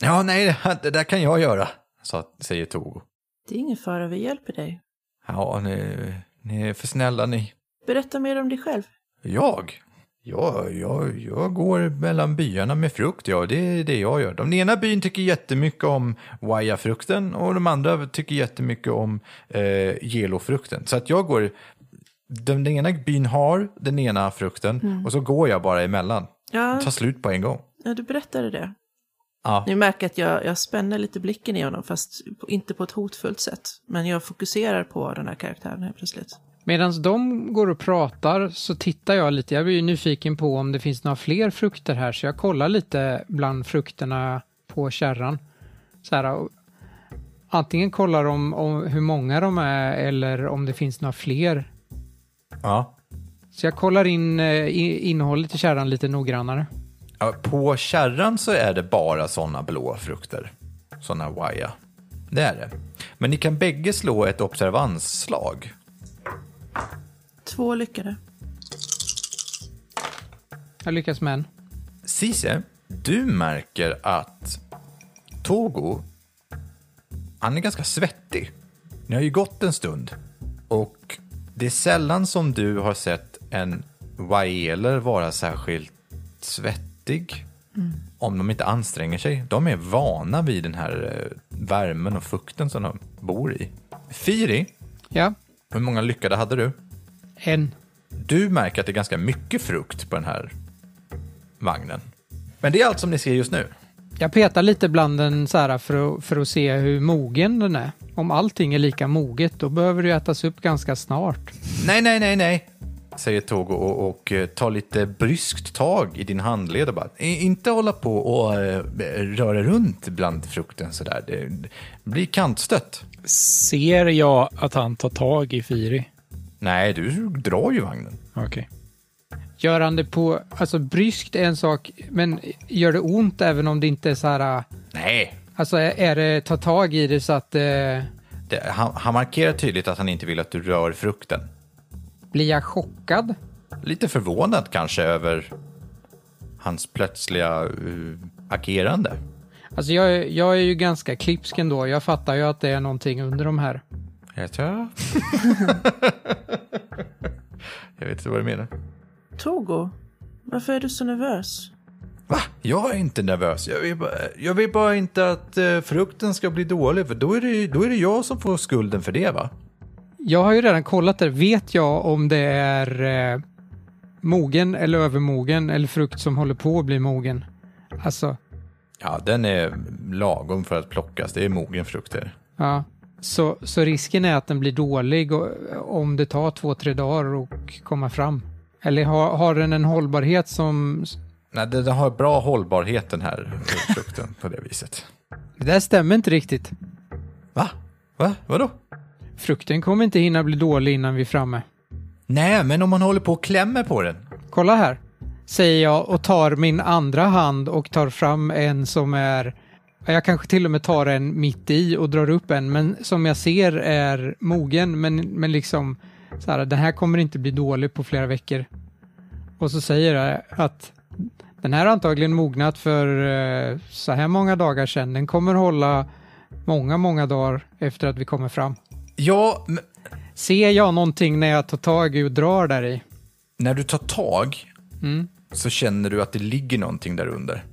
Ja, nej, det, där kan jag göra, sa, säger Togo. Det är ingen fara, vi hjälper dig. Ja, ni, ni är för snälla ni. Berätta mer om dig själv. Jag? Jag, jag, jag går mellan byarna med frukt, ja, det är det jag gör. Den ena byn tycker jättemycket om waya-frukten och de andra tycker jättemycket om eh, gelofrukten. Så att jag går, den, den ena byn har den ena frukten och så går jag bara emellan. Ja, Det tar slut på en gång. ja du berättade det. Ja, Ni märker att jag, jag spänner lite blicken i honom, fast inte på ett hotfullt sätt. Men jag fokuserar på den här karaktären helt plötsligt. Medan de går och pratar så tittar jag lite. Jag blir ju nyfiken på om det finns några fler frukter här så jag kollar lite bland frukterna på kärran. Så här, antingen kollar om, om hur många de är eller om det finns några fler. ja. Så jag kollar in eh, innehållet i kärran lite noggrannare. Ja, på kärran så är det bara sådana blå frukter. Sådana waya. Det är det. Men ni kan bägge slå ett observansslag. Två lyckade. Jag lyckas med en. Cise, du märker att Togo, han är ganska svettig. Ni har ju gått en stund. Och det är sällan som du har sett en waeler vara särskilt svettig. Om de inte anstränger sig. De är vana vid den här eh, värmen och fukten som de bor i. Firi, Ja, hur många lyckade hade du? en. Du märker att det är ganska mycket frukt på den här vagnen. Men det är allt som ni ser just nu. Jag petar lite bland den så här för att, för att se hur mogen den är. Om allting är lika moget, då behöver det ätas upp ganska snart. Nej, nej, nej, nej, säger Togo och, och eh, tar lite bryskt tag i din handled och bara, "I- inte hålla på och eh, röra runt bland frukten sådär. Det, det blir kantstött. Ser jag att han tar tag i Firi? Nej, du drar ju vagnen. Okej. Gör han det på, alltså bryskt är en sak, men gör det ont även om det inte är så här, Nej, alltså är, är det ta tag i det så att eh, det, han, han markerar tydligt att han inte vill att du rör frukten. Blir jag chockad? Lite förvånad kanske över hans plötsliga uh, agerande. Alltså jag, är- jag är ju ganska klipsk ändå, jag fattar ju att det är någonting under de här. Jag tror... jag vet inte vad du menar. Togo, varför är du så nervös? Va? Jag är inte nervös. Jag vill bara, jag vill bara inte att eh, frukten ska bli dålig, för då är, det, då är det jag som får skulden för det, va? Jag har ju redan kollat det, vet jag om det är eh, mogen eller övermogen eller frukt som håller på att bli mogen? Alltså, Ja, den är lagom för att plockas. Det är mogen frukter. Ja, så, så risken är att den blir dålig och, om det tar två, tre dagar och komma fram. Eller har, har den en hållbarhet som... Nej, den den har bra hållbarhet den här frukten på det viset. Det där stämmer inte riktigt. Va? Va? Vadå? Frukten kommer inte hinna bli dålig innan vi är framme. Nej, men om man håller på och klämmer på den. Kolla här, säger jag och tar min andra hand och tar fram en som är... Jag kanske till och med tar en mitt i och drar upp en, men som jag ser är mogen, men, men liksom så här, den här kommer inte bli dålig på flera veckor. Och så säger jag att den här har antagligen mognat för eh, så här många dagar sedan. Den kommer hålla många, många dagar efter att vi kommer fram. Ja, men Ser jag någonting när jag tar tag i och drar där i? när du tar tag Mm. så känner du att det ligger någonting där under.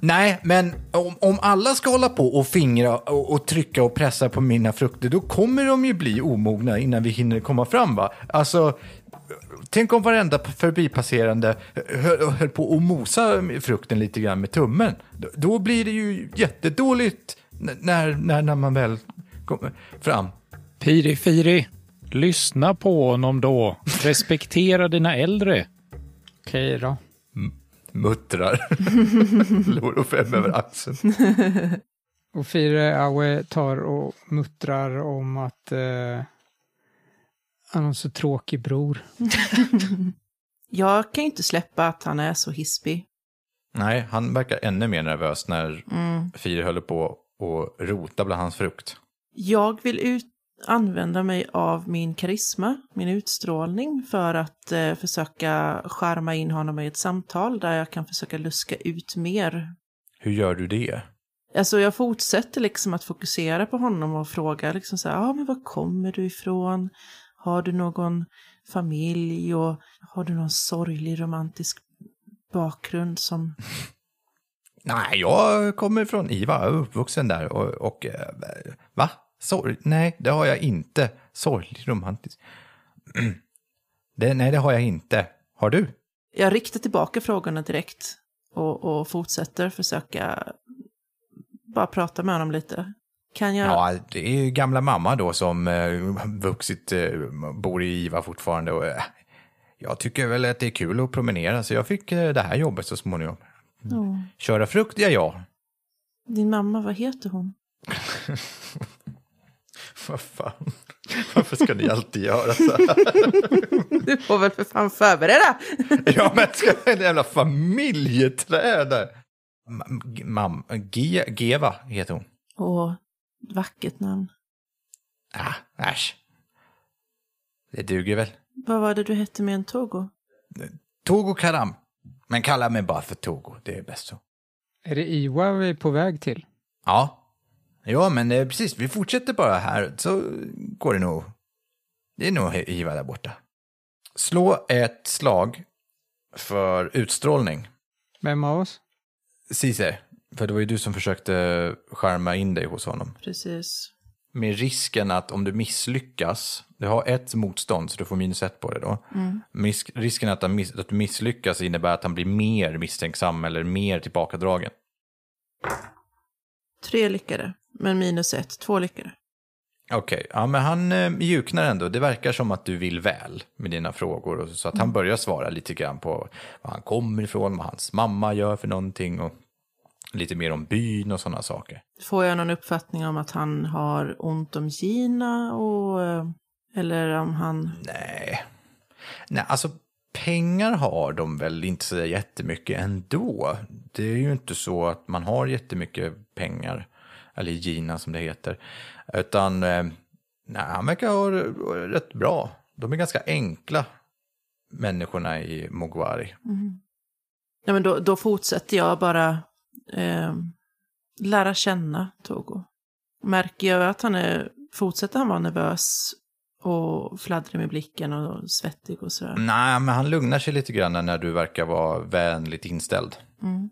Nej, men om, om alla ska hålla på och fingra och, och trycka och pressa på mina frukter, då kommer de ju bli omogna innan vi hinner komma fram, va? Alltså, tänk om varenda förbipasserande höll, höll på att mosa frukten lite grann med tummen. Då, då blir det ju jättedåligt när, när, när man väl kommer fram. Piri Firi, lyssna på honom då. Respektera dina äldre. Okej då. Muttrar Loro fem över axeln. Och Fire Aue tar och muttrar om att eh, Han har så tråkig bror. Jag kan ju inte släppa att han är så hispig. Nej, han verkar ännu mer nervös när Mm. Firi håller på och rota bland hans frukt. Jag vill ut använda mig av min karisma, min utstrålning, för att eh, försöka skärma in honom i ett samtal där jag kan försöka luska ut mer. Hur gör du det? Alltså jag fortsätter liksom att fokusera på honom och fråga liksom så här, ja men var kommer du ifrån? Har du någon familj och har du någon sorglig romantisk bakgrund som... Nej, jag kommer från IVA, uppvuxen där och, och eh, va? Sorg? Nej, det har jag inte. Sorglig romantisk. Det, nej, det har jag inte. Har du? Jag riktar tillbaka frågorna direkt och, och fortsätter försöka bara prata med honom lite. Kan jag... Ja, det är ju gamla mamma då som eh, vuxit, eh, bor i IVA fortfarande och eh, jag tycker väl att det är kul att promenera så jag fick eh, det här jobbet så småningom. Åh, Köra frukt, ja, ja. din mamma, vad heter hon? Vad fan, varför ska ni alltid göra så här? Du får väl för fan förbereda! Ja, men ska en jävla familjeträd där. Ma- Mam, Ge, Geva heter hon. Åh, vackert namn. Ah, äsch. Det duger väl. Vad var det du hette med en Togo? Togo Karam. Men kalla mig bara för Togo, det är bäst så. Är det Iwa vi är på väg till? Ja. Ja, men eh, precis, vi fortsätter bara här så går det nog. Det är nog Iva där borta. Slå ett slag för utstrålning. Vem av oss? Cesar, för det var ju du som försökte skärma in dig hos honom. Precis. Med risken att om du misslyckas, du har ett motstånd så du får minus ett på det då. Mis- risken att, han miss- att du misslyckas innebär att han blir mer misstänksam eller mer tillbakadragen. Tre lyckade, men minus ett. Två lyckade. Okej, ja men han eh, mjuknar ändå. Det verkar som att du vill väl med dina frågor. Och så att han börjar svara lite grann på var han kommer ifrån, vad hans mamma gör för någonting och lite mer om byn och sådana saker. Får jag någon uppfattning om att han har ont om Gina och... eh, Eller om han... Nej. Nej, alltså pengar har de väl inte så jättemycket ändå. Det är ju inte så att man har jättemycket pengar, eller Gina som det heter. Utan, eh, nej, han verkar ha rätt bra. De är ganska enkla, människorna i Mogwari. Ja, men då, då fortsätter jag bara eh, lära känna Togo. Märker jag att han är... Fortsätter han vara nervös och fladdrig med blicken och svettig och sådär? Nej, men han lugnar sig lite grann när du verkar vara vänligt inställd. Mm.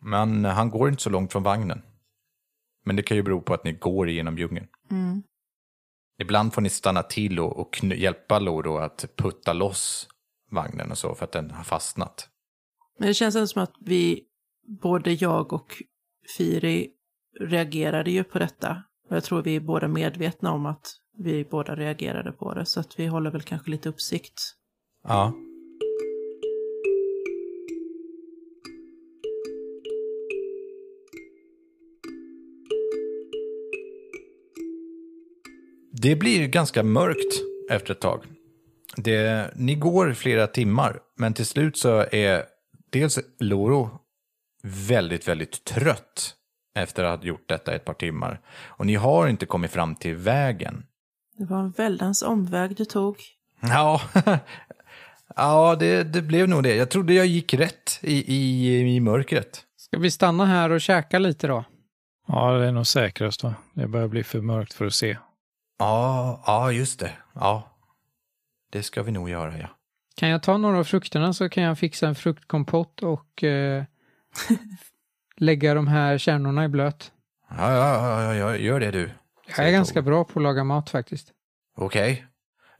Men han går inte så långt från vagnen. Men det kan ju bero på att ni går igenom djungeln. Mm. Ibland får ni stanna till och, och hjälpa Loro att putta loss vagnen och så för att den har fastnat. Men det känns ändå som att vi, både jag och Firi, reagerade ju på detta. Och jag tror vi är båda medvetna om att vi båda reagerade på det. Så att vi håller väl kanske lite uppsikt. Ja. Det blir ganska mörkt efter ett tag. Det, ni går flera timmar, men till slut så är dels Loro väldigt, väldigt trött efter att ha gjort detta ett par timmar. Och ni har inte kommit fram till vägen. Det var en väldans omväg du tog. Ja, ja det, det blev nog det. Jag trodde jag gick rätt i, i, i mörkret. Ska vi stanna här och käka lite då? Ja, det är nog säkrast va? Det börjar bli för mörkt för att se. Ja, ja, just det. Ja, det ska vi nog göra, ja. Kan jag ta några av frukterna så kan jag fixa en fruktkompott och eh, lägga de här kärnorna i blöt. Ja, ja, ja, ja gör det du. Jag är ganska bra på att laga mat faktiskt. Okej.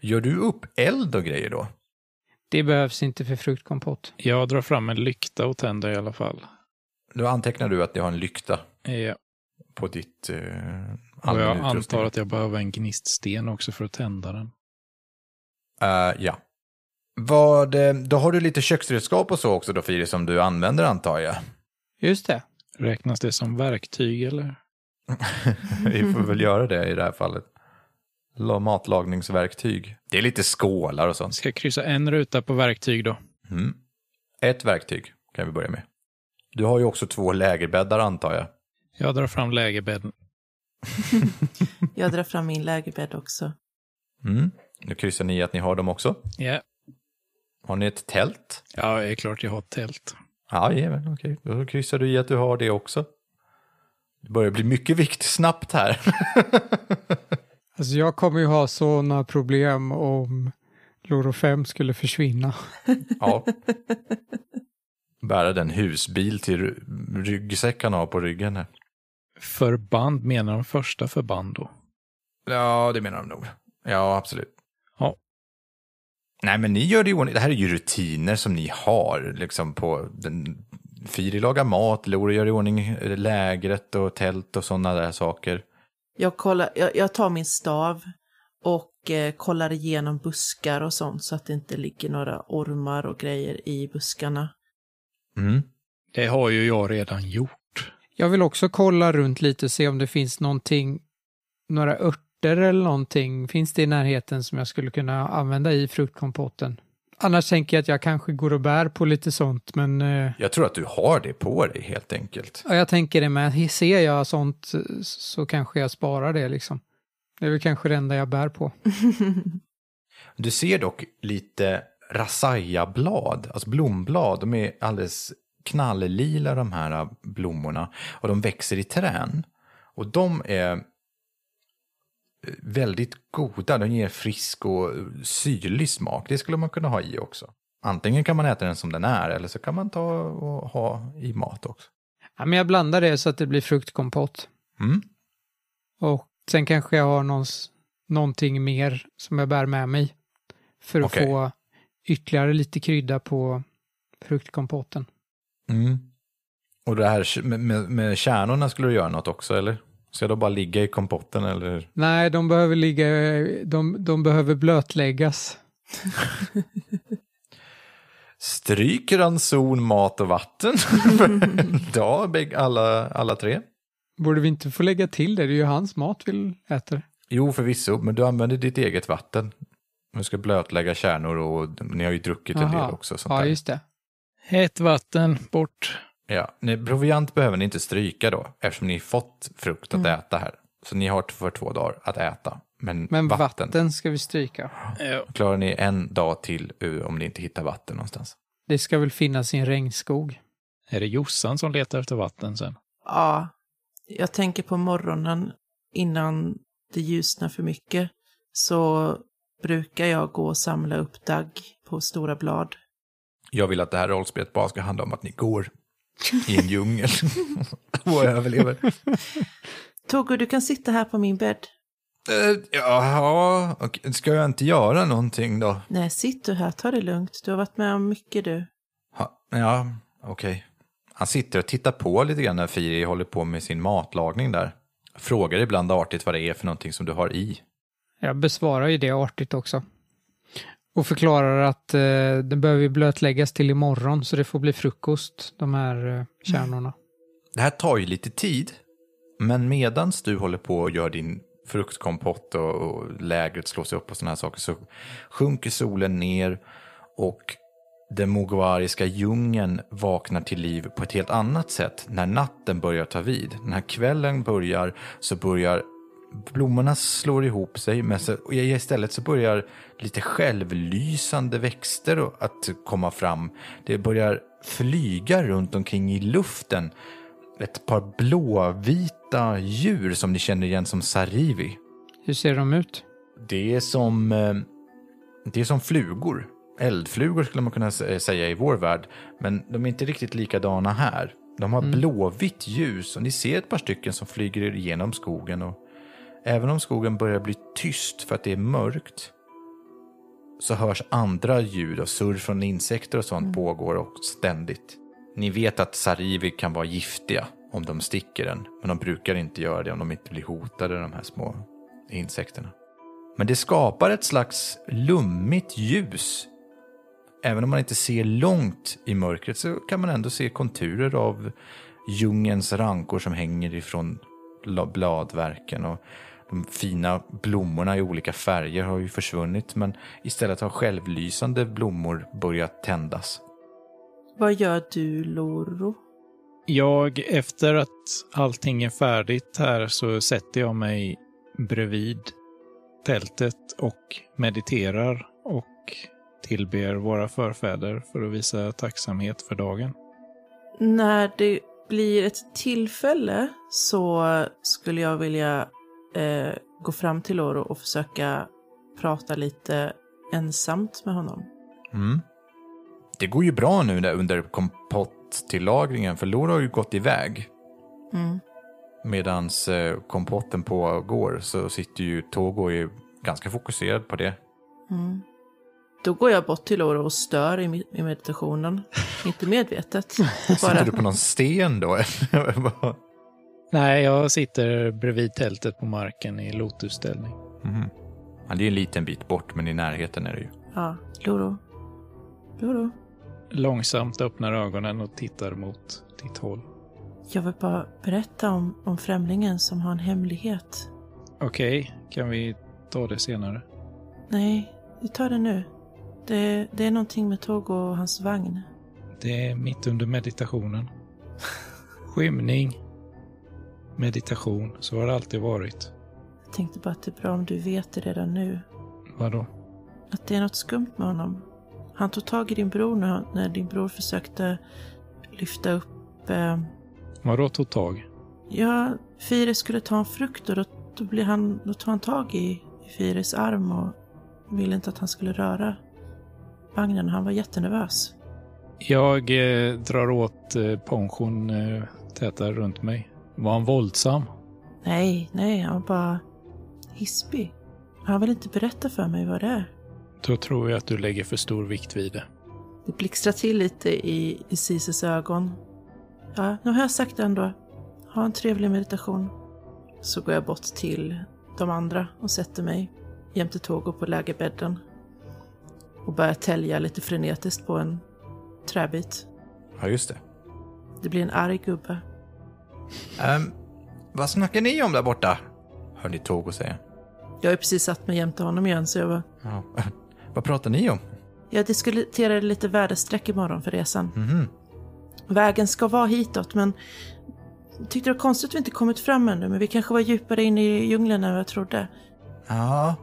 Gör du upp eld och grejer då? Det behövs inte för fruktkompott. Jag drar fram en lykta och tänder i alla fall. Då antecknar du att jag har en lykta Ja. på ditt eh, Och jag utrustning. antar att jag behöver en gniststen också för att tända den. Eh, ja. Vad, eh, då har du lite köksredskap och så också då, Firi, som du använder antar jag. Just det. Räknas det som verktyg eller? Vi får väl göra det i det här fallet. la- matlagningsverktyg. Det är lite skålar och sånt. Ska jag kryssa en ruta på verktyg då? Mm. Ett verktyg kan vi börja med. Du har ju också två lägerbäddar antar jag. Jag drar fram lägerbädden. Jag drar fram min lägerbädd också. Mm. Nu kryssar ni att ni har dem också. Ja, Har ni ett tält? ja det är klart jag har ett tält. Ja, jajamän, okej. Då kryssar du i att du har det också. Det börjar bli mycket vikt snabbt här. Alltså jag kommer ju ha sådana problem om Loro 5 skulle försvinna. ja. Bära den husbil till ry- ryggsäck han har på ryggen här. Förband menar de första förband då? Ja, det menar de nog. Ja, absolut. Ja. Nej, men ni gör det ordning. Det här är ju rutiner som ni har liksom på den... Firi lagar mat, Lore gör i ordning lägret och tält och sådana där saker. Jag, kollar, jag, jag tar min stav och eh, kollar igenom buskar och sånt så att det inte ligger några ormar och grejer i buskarna. Mm. Det har ju jag redan gjort. Jag vill också kolla runt lite och se om det finns någonting, några örter eller någonting, finns det i närheten som jag skulle kunna använda i fruktkompotten. Annars tänker jag att jag kanske går och bär på lite sånt, men eh, Jag tror att du har det på dig helt enkelt. ja, jag tänker det med. Ser jag sånt så kanske jag sparar det liksom. Det är väl kanske det enda jag bär på. Du ser dock lite rasayablad, alltså blomblad. De är alldeles knalllila de här blommorna och de växer i trän. Och de är eh, väldigt goda, de ger frisk och syrlig smak. Det skulle man kunna ha i också. Antingen kan man äta den som den är eller så kan man ta och ha i mat också. Ja, men jag blandar det så att det blir fruktkompott. Mm. Och sen kanske jag har någons, någonting mer som jag bär med mig. För att Okej. få ytterligare lite krydda på fruktkompotten. Mm. Och det här med, med, med kärnorna skulle du göra något också eller? Ska de bara ligga i kompotten eller? Nej, de behöver ligga, de, de behöver blötläggas. Stryk ranson, mat och vatten. ja, bägg- alla, alla tre. Borde vi inte få lägga till det? Det är ju hans mat vi äter. Jo, förvisso, men du använder ditt eget vatten. Du ska blötlägga kärnor och ni har ju druckit en Aha. del också. Sånt Ja, där. just det. Hett vatten bort. Ja, nej, proviant behöver ni inte stryka då, eftersom ni fått frukt att äta här. Så ni har för två dagar att äta. Men, Men vatten, vatten. ska vi stryka. Ja. klarar ni en dag till om ni inte hittar vatten någonstans. Det ska väl finnas i en regnskog. Är det Jossan som letar efter vatten sen? Ja, jag tänker på morgonen innan det ljusnar för mycket så brukar jag gå och samla upp dagg på stora blad. Jag vill att det här rollspelet bara ska handla om att ni går i en djungel och överlever. Toggo, du kan sitta här på min bädd. Uh, ja, och ska jag inte göra någonting då? Nej, sitt du här, ta det lugnt. Du har varit med om mycket du. Ha, ja, okej. Han sitter och tittar på lite grann när Firi håller på med sin matlagning där. Frågar ibland artigt vad det är för någonting som du har i. Jag besvarar ju det artigt också. Och förklarar att eh, den behöver ju blötläggas till imorgon så det får bli frukost, de här eh, kärnorna. Det här tar ju lite tid, men medans du håller på och gör din fruktkompott och, och lägret slås upp och sådana här saker så sjunker solen ner och den moguariska djungeln vaknar till liv på ett helt annat sätt när natten börjar ta vid. När kvällen börjar så börjar blommorna slår ihop sig men så, och istället så börjar lite självlysande växter att komma fram. Det börjar flyga runt omkring i luften ett par blåvita djur som ni känner igen som sarivi. Hur ser de ut? Det är som, eh, det är som flugor. Eldflugor skulle man kunna sä- säga i vår värld. Men de är inte riktigt likadana här. De har blåvitt ljus och ni ser ett par stycken som flyger igenom skogen. Och även om skogen börjar bli tyst för att det är mörkt så hörs andra ljud och surr från insekter och sånt pågår och ständigt. Ni vet att sarivi kan vara giftiga om de sticker en, men de brukar inte göra det om de inte blir hotade, de här små insekterna. Men det skapar ett slags lummigt ljus. Även om man inte ser långt i mörkret så kan man ändå se konturer av djungens rankor som hänger ifrån la- bladverken. Och De fina blommorna i olika färger har ju försvunnit men istället har självlysande blommor börjat tändas. Vad gör du, Loro? Jag, efter att allting är färdigt här, så sätter jag mig bredvid tältet och mediterar och tillber våra förfäder för att visa tacksamhet för dagen. När det blir ett tillfälle så skulle jag vilja eh, gå fram till Loro och försöka prata lite ensamt med honom. Mm. Det går ju bra nu där under kompottillagringen för Lora har ju gått iväg. Mm. Medan eh, kompotten pågår så sitter ju Togo är ganska fokuserad på det. Mm. Då går jag bort till Loro och stör i, i meditationen. Inte medvetet. Sitter Bara. du på någon sten då? Nej, jag sitter bredvid tältet på marken i lotusställning. Mhm. Ja, det är en liten bit bort men i närheten är det ju. Ja, Loro. Loro. Långsamt öppnar ögonen och tittar mot ditt håll. Jag vill bara berätta om, om främlingen som har en hemlighet. Okej, kan vi ta det senare? Nej, vi tar det nu. Det, det är någonting med Togo och hans vagn. Det är mitt under meditationen. Skymning. Meditation, så har det alltid varit. Jag tänkte bara att det är bra om du vet det redan nu. Vadå? Att det är något skumt med honom. Han tog tag i din bror när, när din bror försökte lyfta upp... Eh, Vadå tog tag? ja, Fire skulle ta en frukt och då, då, blev han, då tog han tag i, i Fires arm och ville inte att han skulle röra vagnen. Han var jättenervös. Jag eh, drar åt eh, ponchon eh, tätare runt mig. Var han våldsam? Nej, nej, han var bara hispig. Han vill inte berätta för mig vad det är. Då tror jag att du lägger för stor vikt vid det. Det blixtrar till lite i, i Cises ögon. Ja, nu har jag sagt det ändå. Ha en trevlig meditation. Så går jag bort till de andra och sätter mig jämte Togo på lägerbädden. Och börjar tälja lite frenetiskt på en träbit. Ja, just det. Det blir en arg gubbe. Ehm, vad snackar ni om där borta? Hör ni Togo säga. Jag har precis satt mig jämte honom igen så jag bara... Ja. vad pratar ni om? Jag diskuterade lite väderstreck imorgon för resan. Mhm. Vägen ska vara hitåt, men jag tyckte det var konstigt att vi inte kommit fram ännu, men vi kanske var djupare in i djungeln än vad jag trodde. Ja,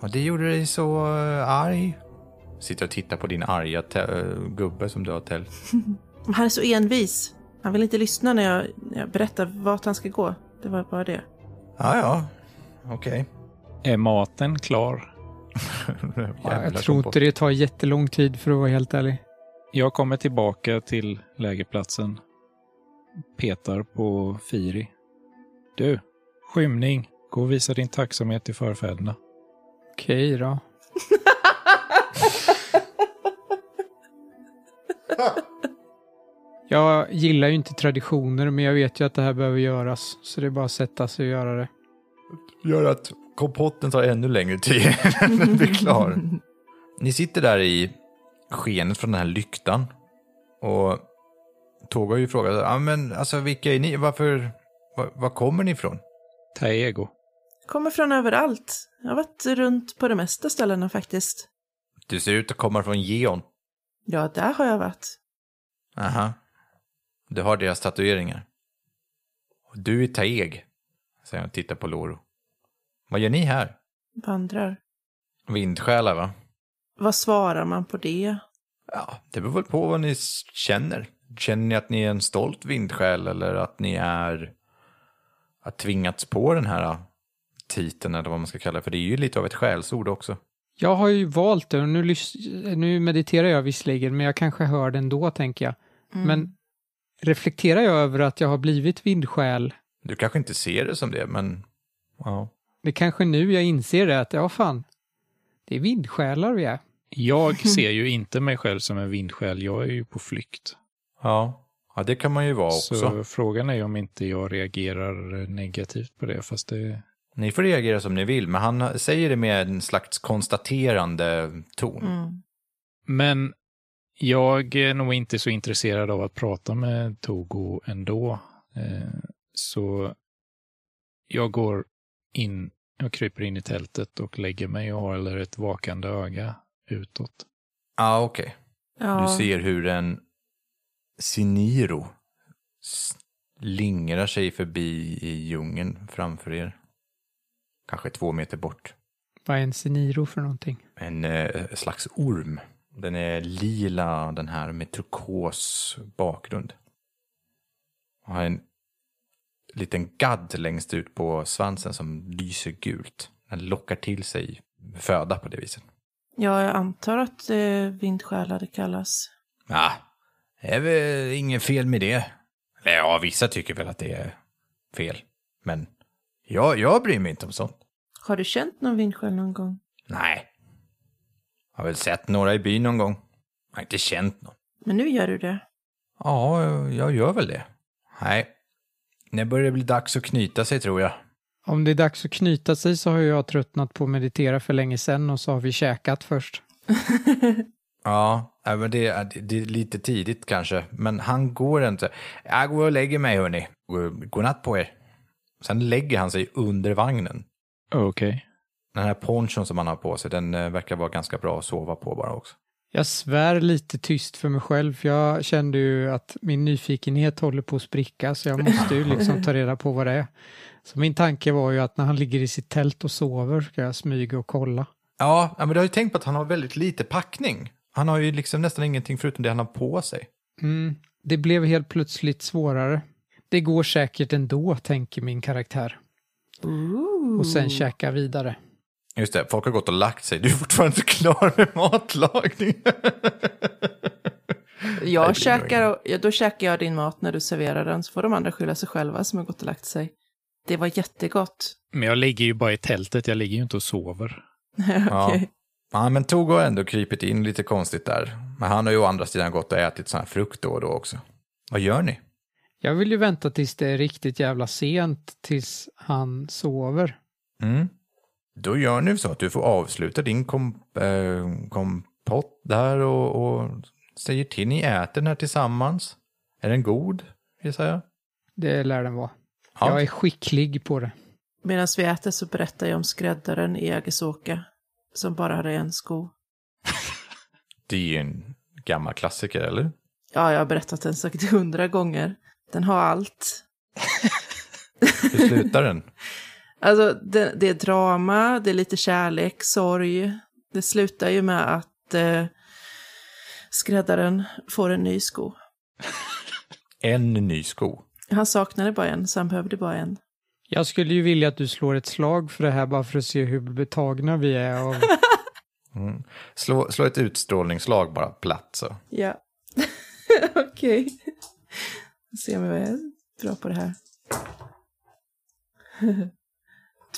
och det gjorde dig så uh, arg. Sitter och tittar på din arga eh, gubbe som du har tält. Han är så envis. Han vill inte lyssna när jag, när jag berättar vart han ska gå. Det var bara det. Ja, ja. Okej. Är maten klar? Ja, jag tror inte det tar jättelång tid för att vara helt ärlig. Jag kommer tillbaka till lägerplatsen. Petar på Firi. Du, skymning. Gå och visa din tacksamhet till förfäderna. Okej då. Jag gillar ju inte traditioner, men jag vet ju att det här behöver göras. Så det är bara att sätta sig och göra det. Gör att kompotten tar ännu längre tid än den blir klar. Ni sitter där i skenet från den här lyktan. Och Tåg har ju frågat, ja men alltså vilka är ni? Varför, var, var kommer ni ifrån? Taego. Kommer från överallt. Jag har varit runt på de mesta ställena faktiskt. Du ser ut att komma från Geon. Ja, där har jag varit. Aha. Du har deras tatueringar. Och du är Taeg, säger han och tittar på Loro. Vad gör ni här? Vandrar. Vindsjälar va? Vad svarar man på det? Ja, det beror väl på vad ni känner. Känner ni att ni är en stolt vindsjäl eller att ni är har tvingats på den här titeln eller vad man ska kalla det, för det är ju lite av ett skällsord också. Jag har ju valt det och nu, nu mediterar jag visserligen, men jag kanske hör det ändå, tänker jag. Men reflekterar jag över att jag har blivit vindsjäl? Du kanske inte ser det som det, men ja. Det är kanske nu jag inser det, att ja, fan, det är vindsjälar vi är. Jag ser ju inte mig själv som en vindsjäl. Jag är ju på flykt. Ja, ja det kan man ju vara också. Så frågan är om inte jag reagerar negativt på det. Fast det... Ni får reagera som ni vill, men han säger det med en slags konstaterande ton. Mm. Men jag är nog inte så intresserad av att prata med Togo ändå. Eh, Så jag går in Jag kryper in i tältet och lägger mig och håller ett vakande öga utåt. Ja, ah, okej. Ja, Du ser hur en Siniro slingrar sig förbi i djungeln framför er. Kanske två meter bort. Vad är en seniro för någonting? En eh, slags orm. Den är lila, den här med turkos bakgrund. Och har en liten gadd längst ut på svansen som lyser gult. Den lockar till sig föda på det viset. ja, jag antar att eh, vindsjälar det kallas. Ja, det är väl inget fel med det. Eller ja, vissa tycker väl att det är fel. Men jag, jag bryr mig inte om sånt. Har du känt någon vindsjäl någon gång? Nej. Har väl sett några i byn någon gång. Har inte känt någon. Men nu gör du det. Ja, jag gör väl det. Nej. Det börjar bli dags att knyta sig tror jag. Om det är dags att knyta sig så har jag tröttnat på att meditera för länge sedan och så har vi käkat först. Ja, äh, men det, är- det är lite tidigt kanske. Men han går inte. Jag går och lägger mig hörni. Godnatt på er. Sen lägger han sig under vagnen. Okej. Den här ponchon som han har på sig, den eh, verkar vara ganska bra att sova på bara också. Jag svär lite tyst för mig själv, för jag kände ju att min nyfikenhet håller på att spricka, så jag måste ju liksom ta reda på vad det är. Så min tanke var ju att när han ligger i sitt tält och sover ska jag smyga och kolla. Ja, ja, men du har ju tänkt på att han har väldigt lite packning. Han har ju liksom nästan ingenting förutom det han har på sig. Mm, det blev helt plötsligt svårare. Det går säkert ändå, tänker min karaktär. Ooh. Och sen käka vidare. Just det, folk har gått och lagt sig. Du är fortfarande inte klar med matlagning. Jag käkar, ja, då käkar jag din mat när du serverar den, så får de andra skylla sig själva som har gått och lagt sig. Det var jättegott. Men jag ligger ju bara i tältet, jag ligger ju inte och sover. Okej. Ja, men Togo har ändå krypit in lite konstigt där. Men han har ju å andra sidan gått och ätit sån här frukt då och då också. Vad gör ni? Jag vill ju vänta tills det är riktigt jävla sent, tills han sover. Mm. Då gör ni så att du får avsluta din kom, eh, kompott där och, och säger till. Ni äter den här tillsammans. Är den god, gissar jag? Det lär den vara. Ja. Jag är skicklig på det. Medan vi äter så berättar jag om skräddaren i Jägersåka, som bara hade en sko. Det är ju en gammal klassiker, eller? Ja, jag har berättat den säkert hundra gånger. Den har allt. Hur slutar den? Alltså, det, det är drama, det är lite kärlek, sorg. Det slutar ju med att eh, skräddaren får en ny sko. En ny sko. Han saknade bara en, så han behövde bara en. Jag skulle ju vilja att du slår ett slag för det här bara för att se hur betagna vi är av... Mm. Slå, slå ett utstrålningsslag bara platt så. Ja. Okej. Se om jag är bra på det här.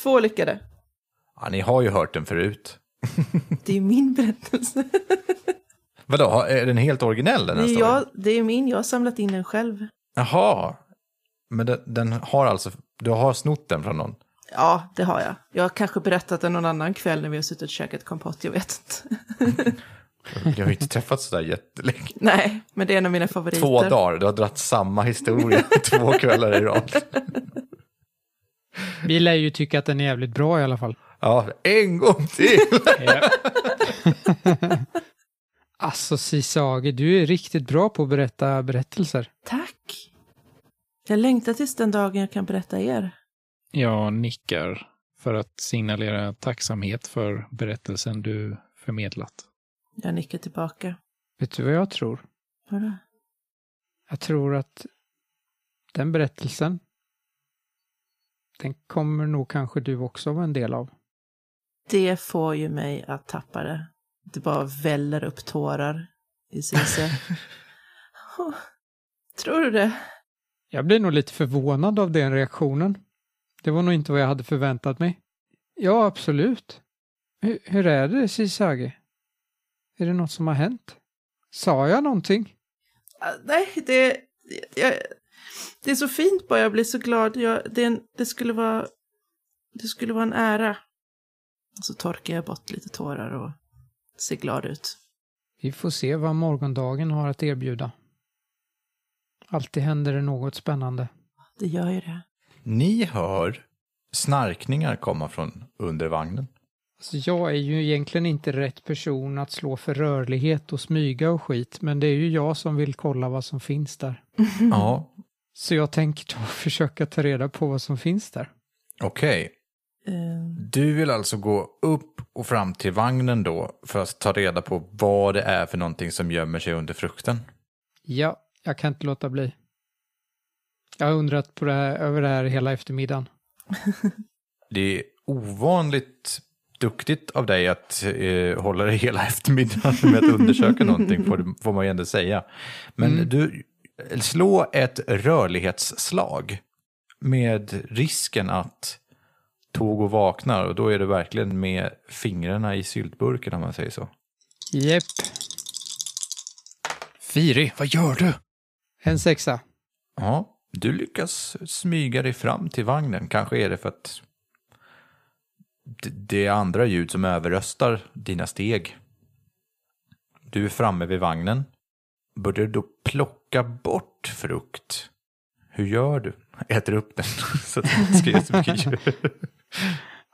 Två lyckade. Ja, ni har ju hört den förut. Det är ju min berättelse. Vadå, är den helt originell den här är, storyn? jag, det är min, jag har samlat in den själv. Jaha. Men den, den har alltså, du har snott den från någon? Ja, det har jag. Jag har kanske berättat den någon annan kväll när vi har suttit och käkat kompott, jag vet inte. Jag har ju inte träffats sådär jättelänge. Nej, men det är en av mina favoriter. Två dagar, du har dragit samma historia två kvällar i rad. Vi lär ju tycka att den är jävligt bra i alla fall. Ja, en gång till! Alltså Sisage, du är riktigt bra på att berätta berättelser. Tack! Jag längtar tills den dagen jag kan berätta er. Jag nickar för att signalera tacksamhet för berättelsen du förmedlat. Jag nickar tillbaka. Vet du vad jag tror? Vadå? Jag tror att den berättelsen, den kommer nog kanske du också vara en del av. Det får ju mig att tappa det. Det bara väller upp tårar i. Åh, Tror du det? Jag blir nog lite förvånad av den reaktionen. Det var nog inte vad jag hade förväntat mig. Ja, absolut. Hur, hur är det, Sisage? Är det något som har hänt? Sa jag någonting? Ah, Nej, det, jag, det är så fint bara. Jag blir så glad. Jag, det, en- det, skulle vara, det skulle vara en ära. Så torkar jag bort lite tårar och ser glad ut. Vi får se vad morgondagen har att erbjuda. Alltid händer det något spännande. Det gör ju det. Ni hör snarkningar komma från under vagnen. Alltså jag är ju egentligen inte rätt person att slå för rörlighet och smyga och skit, men det är ju jag som vill kolla vad som finns där. Ja, Så jag tänker då försöka ta reda på vad som finns där. okej. Eh, Du vill alltså gå upp och fram till vagnen då för att ta reda på vad det är för någonting som gömmer sig under frukten? Ja, jag kan inte låta bli. Jag har undrat på det här, över det här hela eftermiddagen. Det är ovanligt duktigt av dig att eh, hålla dig hela eftermiddagen med att undersöka någonting, får, får man ju ändå säga. Men Mm. du, slå ett rörlighetsslag med risken att Togo vaknar och då är det verkligen med fingrarna i syltburken om man säger så. Jepp, Firi, vad gör du? en sexa. Ja, du lyckas smyga dig fram till vagnen. Kanske är det för att det är andra ljud som överröstar dina steg. Du är framme vid vagnen. Börjar du då plocka bort frukt? Hur gör du? Äter upp den så att det inte ska så mycket ljud.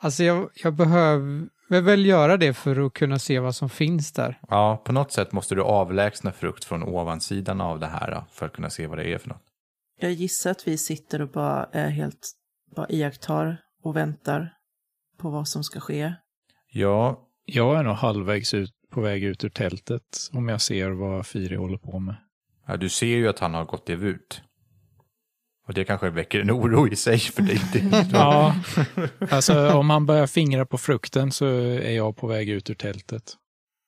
Alltså jag, jag behöver väl göra det för att kunna se vad som finns där. Ja, på något sätt måste du avlägsna frukt från ovansidan av det här för att kunna se vad det är för något. Jag gissar att vi sitter och bara är helt, bara iakttar och väntar på vad som ska ske. Ja, Jag är nog halvvägs ut, på väg ut ur tältet om jag ser vad Firi håller på med. Ja, du ser ju att han har gått ut. Och det kanske väcker en oro i sig för dig. Ja, alltså om han börjar fingra på frukten så är jag på väg ut ur tältet.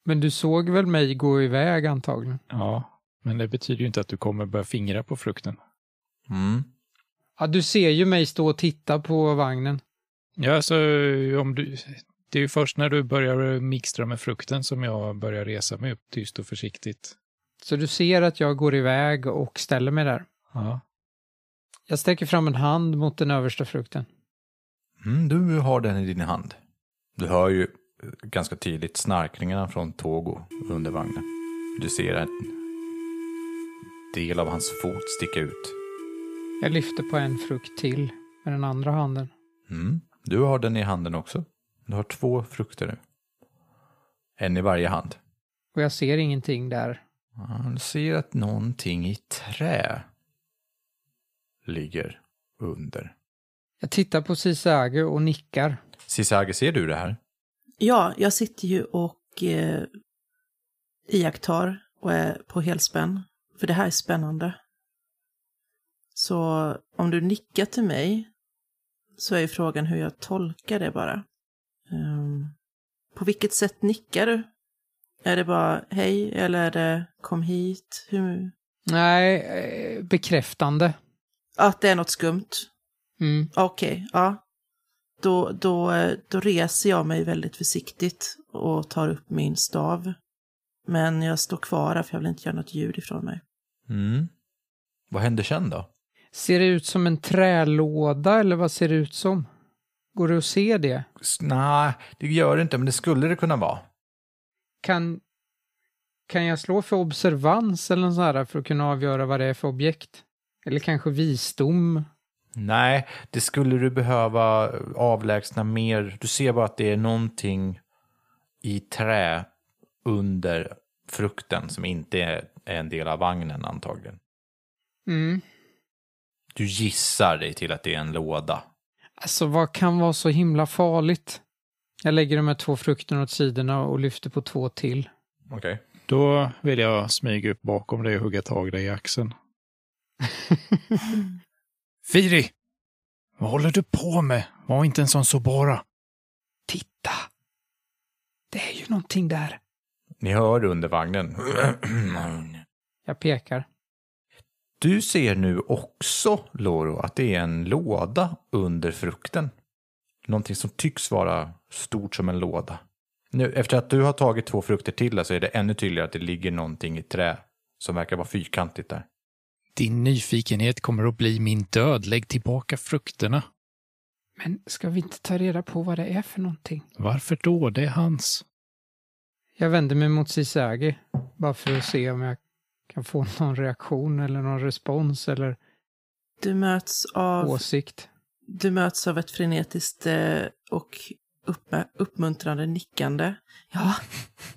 Men du såg väl mig gå iväg antagligen? Ja, men det betyder ju inte att du kommer börja fingra på frukten. Mm. Ja, du ser ju mig stå och titta på vagnen. Ja, alltså om du... Det är ju först när du börjar mixtra med frukten som jag börjar resa mig upp tyst och försiktigt. Så du ser att jag går iväg och ställer mig där. Ja. Jag sträcker fram en hand mot den översta frukten. Mm, du har den i din hand. Du hör ju ganska tydligt snarkningarna från Togo under vagnen. Du ser en del av hans fot sticka ut. Jag lyfter på en frukt till med den andra handen. Mm. Du har den i handen också. Du har två frukter nu. En i varje hand. Och jag ser ingenting där. Du ser att någonting i trä ligger under. Jag tittar på Sisage och nickar. Sisage, ser du det här? Ja, jag sitter ju och eh, iakttar och är på helspänn. För det här är spännande. Så om du nickar till mig så är ju frågan hur jag tolkar det bara. Ehm, på vilket sätt nickar du? Är det bara hej eller är det kom hit? Hur? Nej, eh, bekräftande. Att det är något skumt? Mm. Okej, ja. Då, då, eh, då reser jag mig väldigt försiktigt och tar upp min stav. Men jag står kvar här för jag vill inte göra något ljud ifrån mig. Mm. Vad händer sen då? Ser det ut som en trälåda eller vad ser det ut som? Går det att se det? Nej, det gör det inte, men det skulle det kunna vara. Kan, kan jag slå för observans eller något sånt här för att kunna avgöra vad det är för objekt? Eller kanske visdom? Nej, det skulle du behöva avlägsna mer. Du ser bara att det är någonting i trä under frukten som inte är är en del av vagnen antagligen. Mm. Du gissar dig till att det är en låda. Alltså vad kan vara så himla farligt? Jag lägger de här två frukterna åt sidorna och lyfter på två till. Okej. Då vill jag smyga upp bakom dig och hugga tag i dig i axeln. Firi! Vad håller du på med? Var inte en sån Sobora. Titta! Det är ju någonting där. Ni hör under vagnen. Jag pekar. Du ser nu också, Loro, att det är en låda under frukten. Någonting som tycks vara stort som en låda. Nu, efter att du har tagit två frukter till så är det ännu tydligare att det ligger någonting i trä som verkar vara fyrkantigt där. Din nyfikenhet kommer att bli min död. Lägg tillbaka frukterna. Men ska vi inte ta reda på vad det är för någonting? Varför då? Det är hans. Jag vänder mig mot Sisagi bara för att se om jag kan få någon reaktion eller någon respons eller Du möts av, åsikt. Du möts av ett frenetiskt eh, och upp, uppmuntrande nickande. Ja,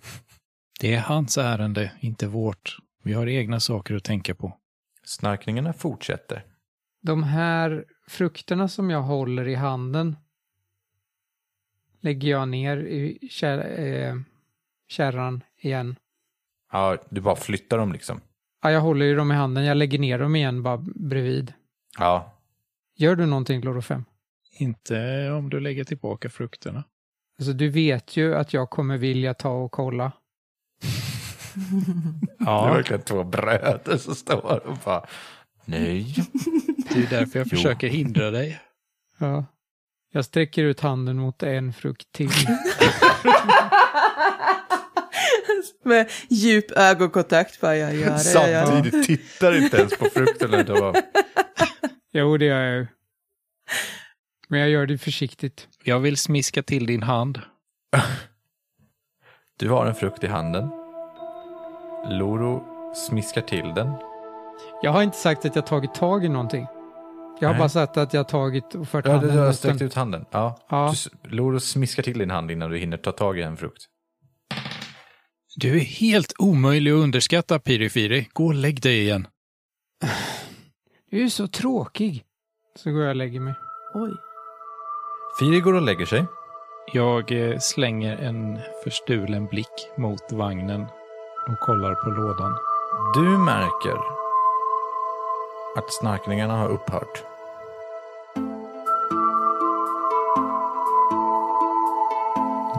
Det är hans ärende, inte vårt. Vi har egna saker att tänka på. Snarkningarna fortsätter. De här frukterna som jag håller i handen lägger jag ner i kär, eh, kärran igen. Ja, du bara flyttar dem liksom. Ja, jag håller ju dem i handen. Jag lägger ner dem igen bara bredvid. Ja, Gör du någonting, Loro 5? Inte om du lägger tillbaka frukterna. Alltså, du vet ju att jag kommer vilja ta och kolla. det är verkligen två bröder som står och bara nej. Det är därför jag försöker hindra dig. Ja. Jag sträcker ut handen mot en frukt till. med djup ögonkontakt. Bara, jag gör det, jag gör det. Samtidigt tittar inte ens på frukten. bara, jo, det gör jag ju. Men jag gör det försiktigt. Jag vill smiska till din hand. Du har en frukt i handen. Loro smiskar till den. Jag har inte sagt att jag tagit tag i någonting. Jag har Nej. bara sagt att jag har tagit och fört Ja, du, handen du har sträckt ut handen. Ja. Ja. Du, Loro smiskar till din hand innan du hinner ta tag i en frukt. Du är helt omöjlig att underskatta, Pirifiri. Gå och lägg dig igen. Du är så tråkig. Så går jag och lägger mig. Oj. Firi går och lägger sig. Jag eh, slänger en förstulen blick mot vagnen och kollar på lådan. Du märker att snarkningarna har upphört.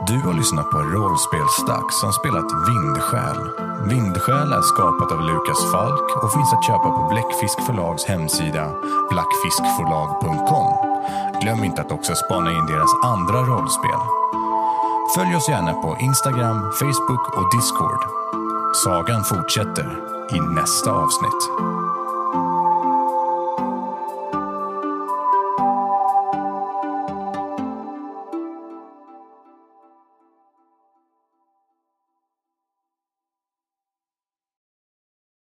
Du har lyssnat på Rollspelsdags som spelat Vindsjäl. Vindsjäl är skapat av Lukas Falk och finns att köpa på Bläckfisk förlags hemsida blackfiskförlag.com. Glöm inte att också spana in deras andra rollspel. Följ oss gärna på Instagram, Facebook och Discord. Sagan fortsätter i nästa avsnitt.